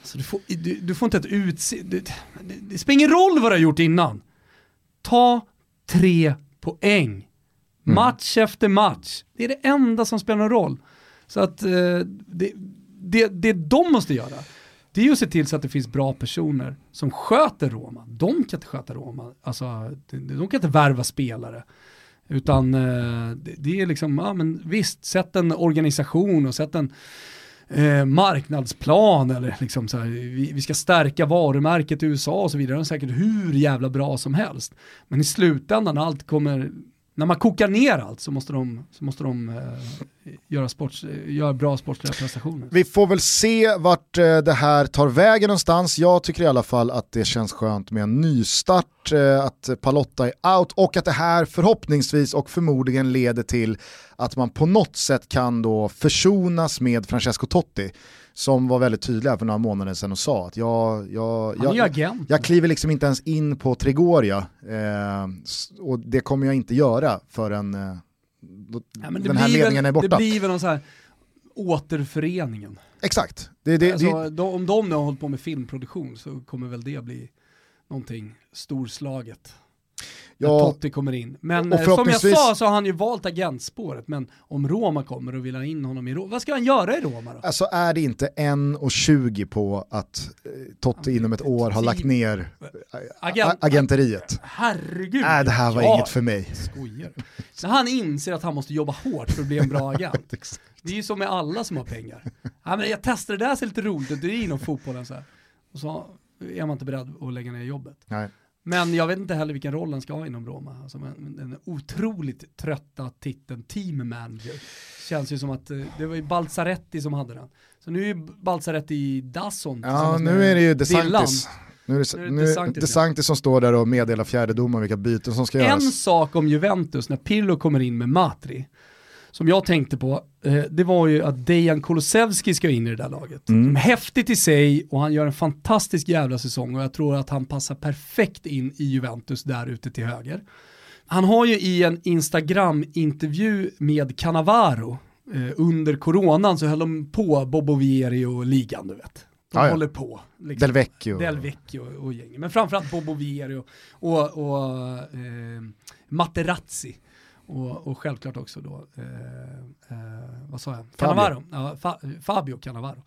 Alltså, du, får, du, du får inte ett utse... Det, det spelar ingen roll vad du har gjort innan. Ta tre poäng. Mm. Match efter match. Det är det enda som spelar någon roll. Så att eh, det, det, det de måste göra, det är ju att se till så att det finns bra personer som sköter Roma. De kan inte sköta Roma, alltså, de kan inte värva spelare. Utan eh, det är liksom, ja men visst, sätt en organisation och sätt en eh, marknadsplan eller liksom så här, vi, vi, ska stärka varumärket i USA och så vidare. De är säkert hur jävla bra som helst. Men i slutändan allt kommer när man kokar ner allt så måste de, så måste de eh, göra, sports, eh, göra bra sportsliga prestationer. Vi får väl se vart eh, det här tar vägen någonstans. Jag tycker i alla fall att det känns skönt med en nystart, eh, att Palotta är out och att det här förhoppningsvis och förmodligen leder till att man på något sätt kan då försonas med Francesco Totti som var väldigt tydlig här för några månader sedan och sa att jag, jag, jag, jag, jag kliver liksom inte ens in på Trigoria eh, och det kommer jag inte göra förrän eh, ja, den här ledningen väl, är borta. Det blir väl någon så här återföreningen. Exakt. Det, det, alltså, det, om de nu har hållit på med filmproduktion så kommer väl det bli någonting storslaget ja, Totti kommer in. Men eh, som jag sa så har han ju valt agentspåret, men om Roma kommer och vill ha in honom i Roma, vad ska han göra i Roma då? Alltså är det inte 1,20 på att eh, Totti ja, inom ett år har lagt ner eh, Agent, agenteriet? Herregud! Nej, det här var ja, inget för mig. Skojar. När han inser att han måste jobba hårt för att bli en bra agent. (laughs) det är ju så med alla som har pengar. Ja, men jag testade det där, ser lite roligt ut, det är inom fotbollen så här. Och så är man inte beredd att lägga ner jobbet. Nej. Men jag vet inte heller vilken roll han ska ha inom Roma. Alltså, den otroligt trötta titeln team manager. Känns ju som att eh, det var ju Balzaretti som hade den. Så nu är ju Balzaretti i Dasson. Ja, nu är det ju DeSantis. Nu är det, nu är det DeSantis, som står där och meddelar fjärdedomaren vilka byten som ska en göras. En sak om Juventus när Pirlo kommer in med Matri som jag tänkte på, eh, det var ju att Dejan Kulusevski ska in i det där laget. Mm. Häftigt i sig och han gör en fantastisk jävla säsong och jag tror att han passar perfekt in i Juventus där ute till höger. Han har ju i en Instagram-intervju med Cannavaro eh, under coronan så höll de på Bobo Vieri och ligan du vet. De ah, håller på. Liksom. Del Vecchio. Del Vecchio och, och gänget. Men framförallt Bobo Vieri och, och, och eh, Materazzi. Och, och självklart också då, eh, eh, vad sa jag? Cannavaro. Ja, Fa Fabio Cannavaro.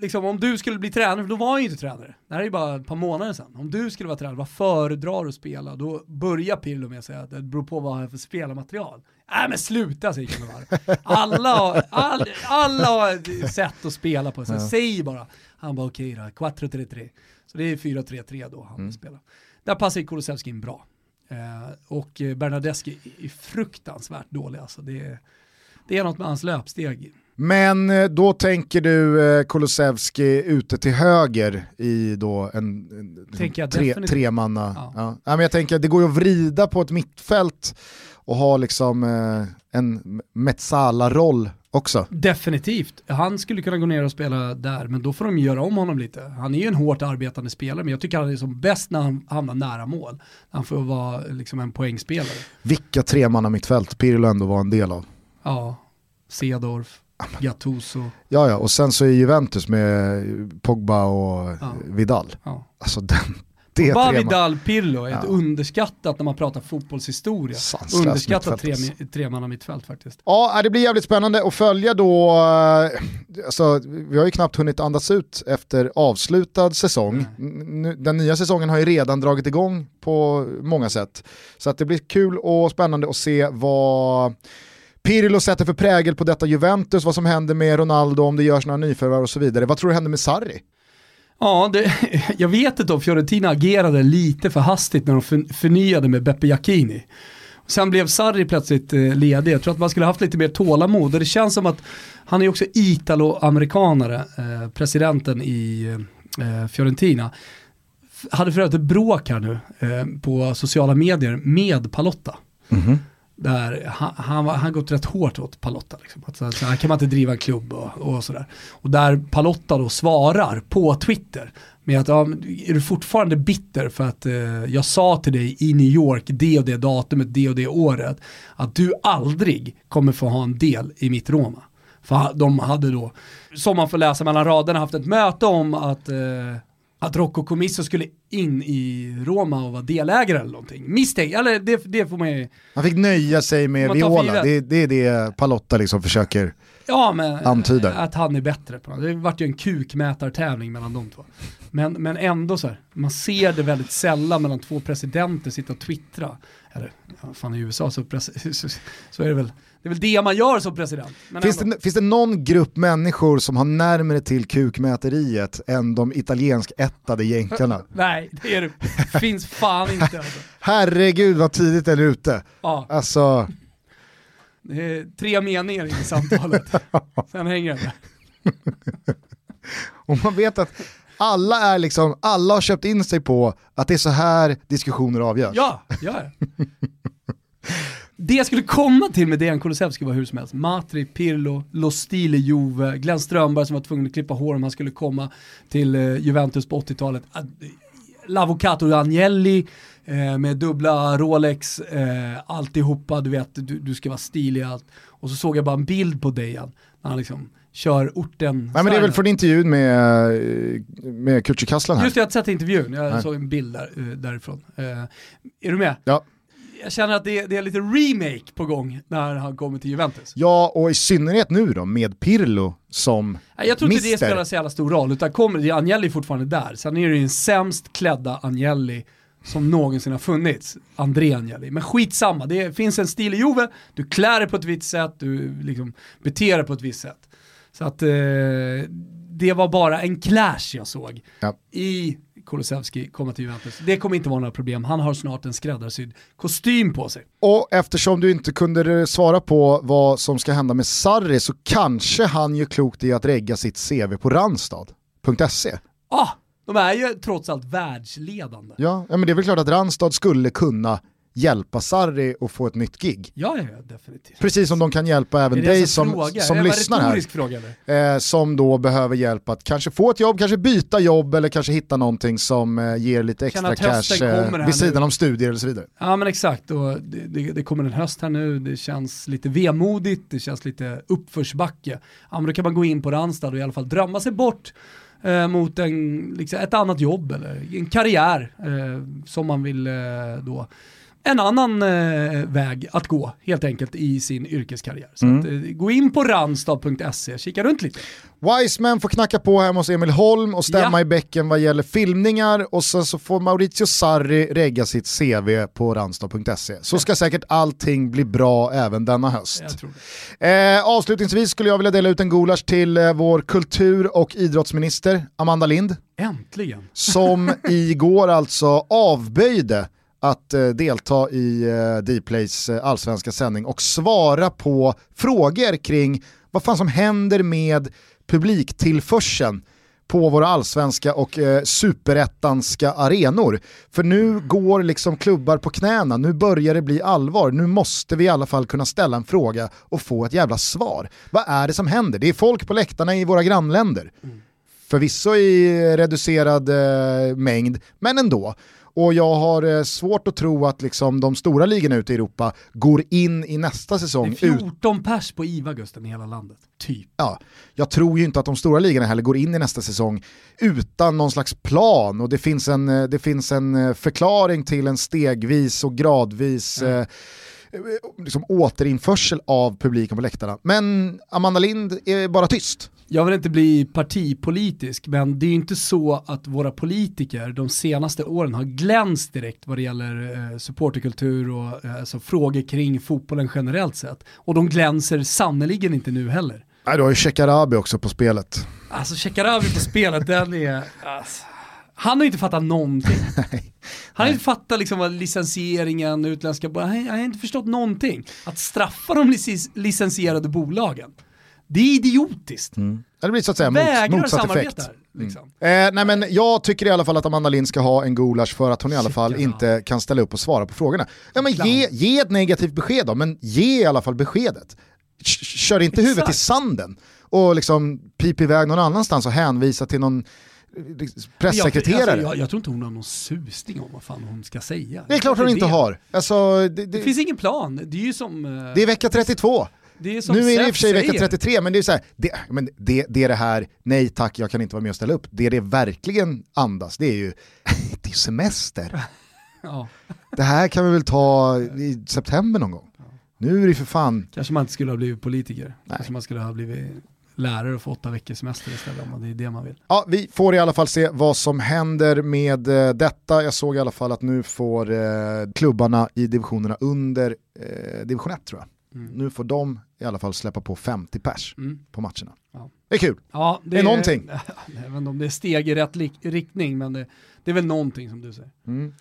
Liksom, om du skulle bli tränare, för då var han ju inte tränare. Det här är ju bara ett par månader sedan. Om du skulle vara tränare, vad föredrar du att spela? Då börjar Pirlo med att säga att det beror på vad han har för spelarmaterial. Nej men sluta säger Cannavaro. Alla, har, all, alla har sätt att spela på, så ja. säg bara. Han bara okej okay då, 4-3-3. Så det är 4-3-3 då han mm. spelar. Där passar Kulusevski in bra. Eh, och Bernadeschi är fruktansvärt dålig alltså. Det är, det är något med hans löpsteg. Men eh, då tänker du eh, Kulusevski ute till höger i då en, en tre, tremanna. Ja. Ja. ja. men jag tänker att det går ju att vrida på ett mittfält och ha liksom eh, en Metsala-roll också. Definitivt. Han skulle kunna gå ner och spela där, men då får de göra om honom lite. Han är ju en hårt arbetande spelare, men jag tycker han är som bäst när han hamnar nära mål. Han får vara liksom en poängspelare. Vilka tre man mittfält Pirlo ändå var en del av. Ja, Cedorf, Gattuso. Ja, ja, och sen så är Juventus med Pogba och ja. Vidal. Ja. Alltså den, det Bavidal Pirlo är ja. ett underskattat när man pratar fotbollshistoria. Sanslös underskattat tre, tremanna mittfält faktiskt. Ja, det blir jävligt spännande att följa då. Eh, alltså, vi har ju knappt hunnit andas ut efter avslutad säsong. Nej. Den nya säsongen har ju redan dragit igång på många sätt. Så att det blir kul och spännande att se vad Pirlo sätter för prägel på detta Juventus, vad som händer med Ronaldo, om det görs några nyförvärv och så vidare. Vad tror du händer med Sarri? Ja, det, (laughs) jag vet inte om Fiorentina agerade lite för hastigt när de förnyade med Beppe Jacchini. Sen blev Sarri plötsligt eh, ledig. Jag tror att man skulle haft lite mer tålamod och det känns som att han är också italo-amerikanare, eh, presidenten i eh, eh Fiorentina. Hade för övrigt ett bråk här nu eh, på sociala medier med Palotta. Mm -hmm. Där han, han, han gått rätt hårt åt Palotta. Liksom. Att så, så här kan man inte driva en klubb och, och sådär. Och där Palotta då svarar på Twitter med att ja, är du fortfarande bitter för att eh, jag sa till dig i New York det och det datumet, det och det året att du aldrig kommer få ha en del i mitt Roma. För de hade då, som man får läsa mellan raderna, haft ett möte om att eh, att Rocco Comisso skulle in i Roma och vara delägare eller någonting. Misstänk, eller det, det får man ju... Han fick nöja sig med Viola, det, det, är det Palotta liksom försöker ja, men, antyda. Att han är bättre på det. Det vart ju en kukmätartävling mellan de två. Men, men ändå så här, man ser det väldigt sällan mellan två presidenter sitta och twittra. Eller, ja, fan i USA så, (laughs) så, så är det väl det är väl det man gör som president. Finns det, finns det någon grupp människor som har närmare till kukmäteriet än de italiensk-ättade jänkarna? (laughs) Nej, det, är det finns fan inte. Alltså. (laughs) Herregud vad tidigt är ute. Ja. Alltså... Det är tre meningar i samtalet, sen hänger det. Och man vet att alla, är liksom, alla har köpt in sig på att det är så här diskussioner avgörs. Ja, ja. Det jag skulle komma till med Dejan Kulusevski var hur som helst. Matri, Pirlo, Los Stile, Juve, Glenn Strömberg som var tvungen att klippa hår om han skulle komma till eh, Juventus på 80-talet. Lavocato Agnelli eh, med dubbla Rolex, eh, alltihopa, du vet, du, du ska vara stilig i allt. Och så såg jag bara en bild på Dejan, när han liksom kör orten. Nej men det är väl från intervjun med, med Kücükaslan här. Just det, jag har inte sett intervjun, jag Nej. såg en bild där, uh, därifrån. Uh, är du med? Ja jag känner att det, det, är lite remake på gång när han kommer till Juventus. Ja, och i synnerhet nu då med Pirlo som Jag tror inte det spelar så jävla stor roll, utan kommer det, Agnelli är fortfarande där. Sen är det ju den sämst klädda Agnelli som någonsin har funnits, André Agnelli. Men skitsamma, det finns en stil i Juve, du klär dig på ett visst sätt, du liksom beter dig på ett visst sätt. Så att eh, det var bara en clash jag såg ja. i Kulusevski komma till Juventus. Det kommer inte vara några problem, han har snart en skräddarsydd kostym på sig. Och eftersom du inte kunde svara på vad som ska hända med Sarri så kanske han gör klokt i att regga sitt CV på Randstad.se. Ah, de är ju trots allt världsledande. Ja, men det är väl klart att Randstad skulle kunna hjälpa Sarri att få ett nytt gig. Ja, ja, definitivt. Precis som de kan hjälpa även dig som, fråga? som lyssnar här. Fråga, eh, som då behöver hjälp att kanske få ett jobb, kanske byta jobb eller kanske hitta någonting som eh, ger lite extra cash eh, vid sidan nu. om studier eller så vidare. Ja men exakt, och det, det, det, kommer en höst här nu, det känns lite vemodigt, det känns lite uppförsbacke. Ja men då kan man gå in på Randstad och i alla fall drömma sig bort eh, mot en, liksom, ett annat jobb eller en karriär eh, som man vill eh, då en annan eh, väg att gå helt enkelt i sin yrkeskarriär. Så mm. att, eh, gå in på randstad.se, kika runt lite. Wiseman får knacka på hemma hos Emil Holm och stämma ja. i bäcken vad gäller filmningar och sen så får Maurizio Sarri regga sitt CV på randstad.se. Så ska säkert allting bli bra även denna höst. Eh, avslutningsvis skulle jag vilja dela ut en gulasch till eh, vår kultur och idrottsminister Amanda Lind. Äntligen! Som (laughs) igår alltså avböjde att eh, delta i eh, Dplays eh, allsvenska sändning och svara på frågor kring vad fan som händer med publiktillförseln på våra allsvenska och eh, superettanska arenor. För nu går liksom klubbar på knäna, nu börjar det bli allvar, nu måste vi i alla fall kunna ställa en fråga och få ett jävla svar. Vad är det som händer? Det är folk på läktarna i våra grannländer. Mm. Förvisso i reducerad eh, mängd, men ändå. Och jag har eh, svårt att tro att liksom de stora ligorna ute i Europa går in i nästa säsong. Det är 14 ut... pers på IVA Gusten i hela landet, typ. Ja, jag tror ju inte att de stora ligorna heller går in i nästa säsong utan någon slags plan och det finns en, eh, det finns en eh, förklaring till en stegvis och gradvis mm. eh, liksom återinförsel av publiken på läktarna. Men Amanda Lind är bara tyst. Jag vill inte bli partipolitisk, men det är ju inte så att våra politiker de senaste åren har glänst direkt vad det gäller eh, supporterkultur och eh, alltså, frågor kring fotbollen generellt sett. Och de glänser sannoliken inte nu heller. Nej, du har ju Shekarabi också på spelet. Alltså Shekarabi på spelet, den är... Alltså, han har inte fattat någonting. (laughs) Han har inte fattat liksom vad licensieringen, utländska bolag, han har inte förstått någonting. Att straffa de licensierade bolagen. Det är idiotiskt. Mm. Det blir så att säga mot, motsatt effekt. Mm. liksom. mm. eh, nej men jag tycker i alla fall att Amanda Lind ska ha en gulasch för att hon i alla fall inte kan ställa upp och svara på frågorna. Ja, men ge, ge ett negativt besked då, men ge i alla fall beskedet. Kör inte Exakt. huvudet i sanden och liksom pip iväg någon annanstans och hänvisa till någon pressekreterare. Jag, alltså, jag, jag, tror inte hon har någon susning om vad fan hon ska säga. Det är klart hon inte har. Alltså, det, det, det, finns ingen plan, det är ju som... Det är vecka 32. Det är nu är det i och för sig vecka 33, men det är så här, det, men det, det är det här, nej tack jag kan inte vara med och ställa upp. Det det verkligen andas, det är ju, det är semester. (laughs) Ja. Det här kan vi väl ta i september någon gång. Ja. Nu är det för fan... Kanske man inte skulle ha blivit politiker, Nej. kanske man skulle ha blivit lärare och få åtta veckors semester istället om det är det man vill. Ja, vi får i alla fall se vad som händer med eh, detta. Jag såg i alla fall att nu får eh, klubbarna i divisionerna under eh, division 1 tror jag. Mm. Nu får de i alla fall släppa på 50 pers mm. på matcherna. Ja. Det är kul. Ja, det, det är någonting. (laughs) Inte om det är steg i rätt riktning, men det, det är väl någonting som du säger. Mm.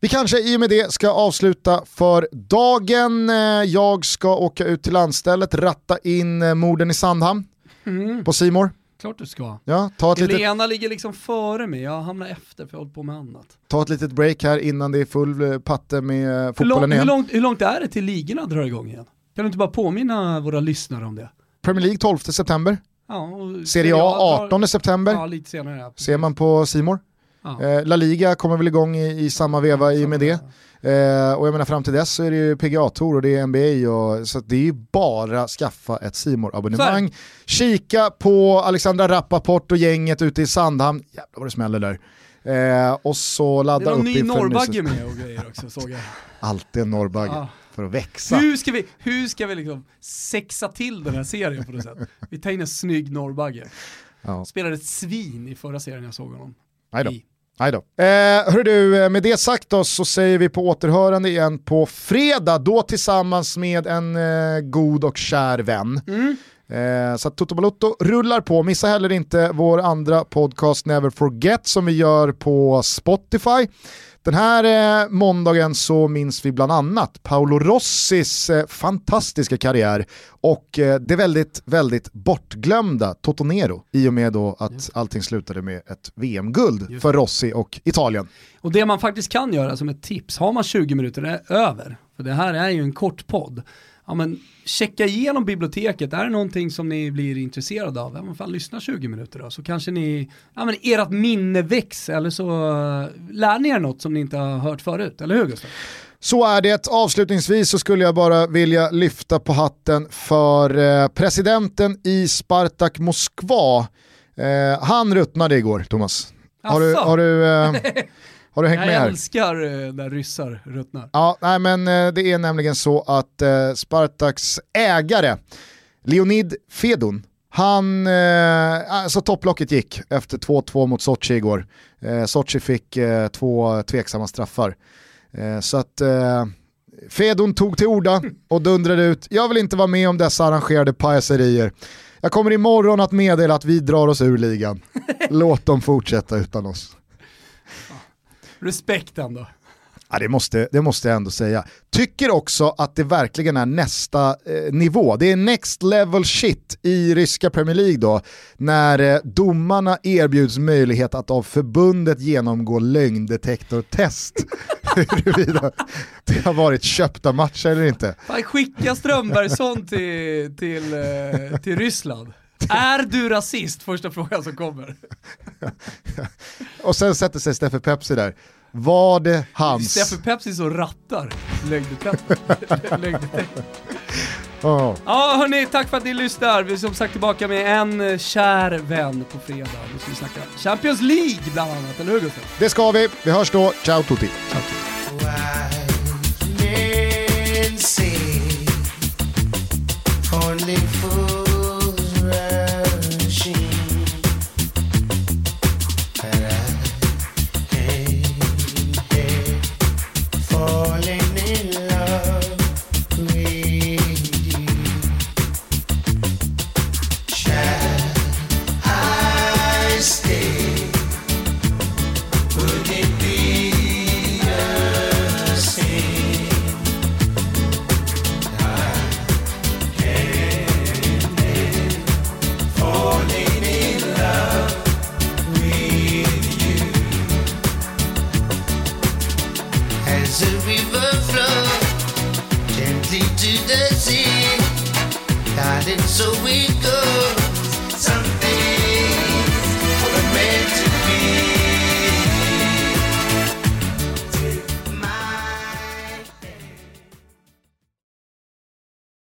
Vi kanske i och med det ska avsluta för dagen. Eh, jag ska åka ut till landstället, ratta in eh, morden i Sandhamn mm. på Simor. Klart du ska. Ja, ta ett Helena litet... ligger liksom före mig, jag hamnar efter för jag håller på med annat. Ta ett litet break här innan det är full eh, patte med fotbollen hur lång, igen. Hur långt, hur långt är det till ligorna drar igång igen? Kan du inte bara påminna våra lyssnare om det? Premier League 12 september. Ja, Serie A 18 september. Ja, lite senare. Ja, Ser man på Simor. Ja. Eh, La Liga kommer väl igång i, i samma veva i och med det. Eh, och jag menar fram till dess så är det ju PGA-tour och det är NBA och, så det är ju bara skaffa ett simor abonnemang Kika på Alexandra Rappaport och gänget ute i Sandhamn, jävlar vad det smäller där. Eh, och så ladda upp inför... Det är någon ny norrbagge med och grejer också såg jag. (laughs) Alltid en norrbagge. För att växa. Hur ska vi, hur ska vi liksom sexa till den här serien på något sätt? Vi tar in en snygg norrbagge. Ja. Spelade ett svin i förra serien jag såg honom. Nej då. Nej då. Eh, hör du, med det sagt då så säger vi på återhörande igen på fredag, då tillsammans med en eh, god och kär vän. Mm. Eh, så att Toto Balotto rullar på, missa heller inte vår andra podcast Never Forget som vi gör på Spotify. Den här eh, måndagen så minns vi bland annat Paolo Rossis eh, fantastiska karriär och eh, det väldigt, väldigt bortglömda Totonero i och med då att allting slutade med ett VM-guld för Rossi och Italien. Och det man faktiskt kan göra som ett tips, har man 20 minuter över, för det här är ju en kort podd, ja, men checka igenom biblioteket, är det någonting som ni blir intresserade av? Ja, men fan, lyssna 20 minuter då, så kanske ni, ja men ert minne väcks eller så uh, lär ni er något som ni inte har hört förut, eller hur Gustav? Så är det. Avslutningsvis så skulle jag bara vilja lyfta på hatten för eh, presidenten i Spartak Moskva. Eh, han ruttnade igår, Thomas. Har du, har du, eh, (laughs) Har du hängt jag med här? Jag älskar eh, när ryssar ruttnar. Ja, nej, men eh, det är nämligen så att eh, Spartaks ägare, Leonid Fedon, han, eh, alltså topplocket gick efter 2-2 mot Sochi igår. Eh, Sochi fick eh, två tveksamma straffar. Eh, så att eh, Fedon tog till orda och dundrade ut, jag vill inte vara med om dessa arrangerade pajaserier. Jag kommer imorgon att meddela att vi drar oss ur ligan. (laughs) Låt dem fortsätta utan oss. Respekt ändå. Ja, det, måste, det måste jag ändå säga. Tycker också att det verkligen är nästa eh, nivå. Det är next level shit i ryska Premier League då, när eh, domarna erbjuds möjlighet att av förbundet genomgå lögndetektortest. (laughs) Huruvida det har varit köpta matcher eller inte. Fan, skicka Strömbergsson till, till, eh, till Ryssland. Är du rasist? Första frågan som kommer. (laughs) och sen sätter sig Steffe Pepsi där. Var det hans... Steffe Pepsi som rattar lögndetektorn. (laughs) Oh. Ja hörni, tack för att ni lyssnar. Vi är som sagt tillbaka med en eh, kär vän på fredag. Nu ska vi snacka Champions League bland annat, eller hur Gustav? Det ska vi. Vi hörs då. Ciao tutti. Ciao, tutti.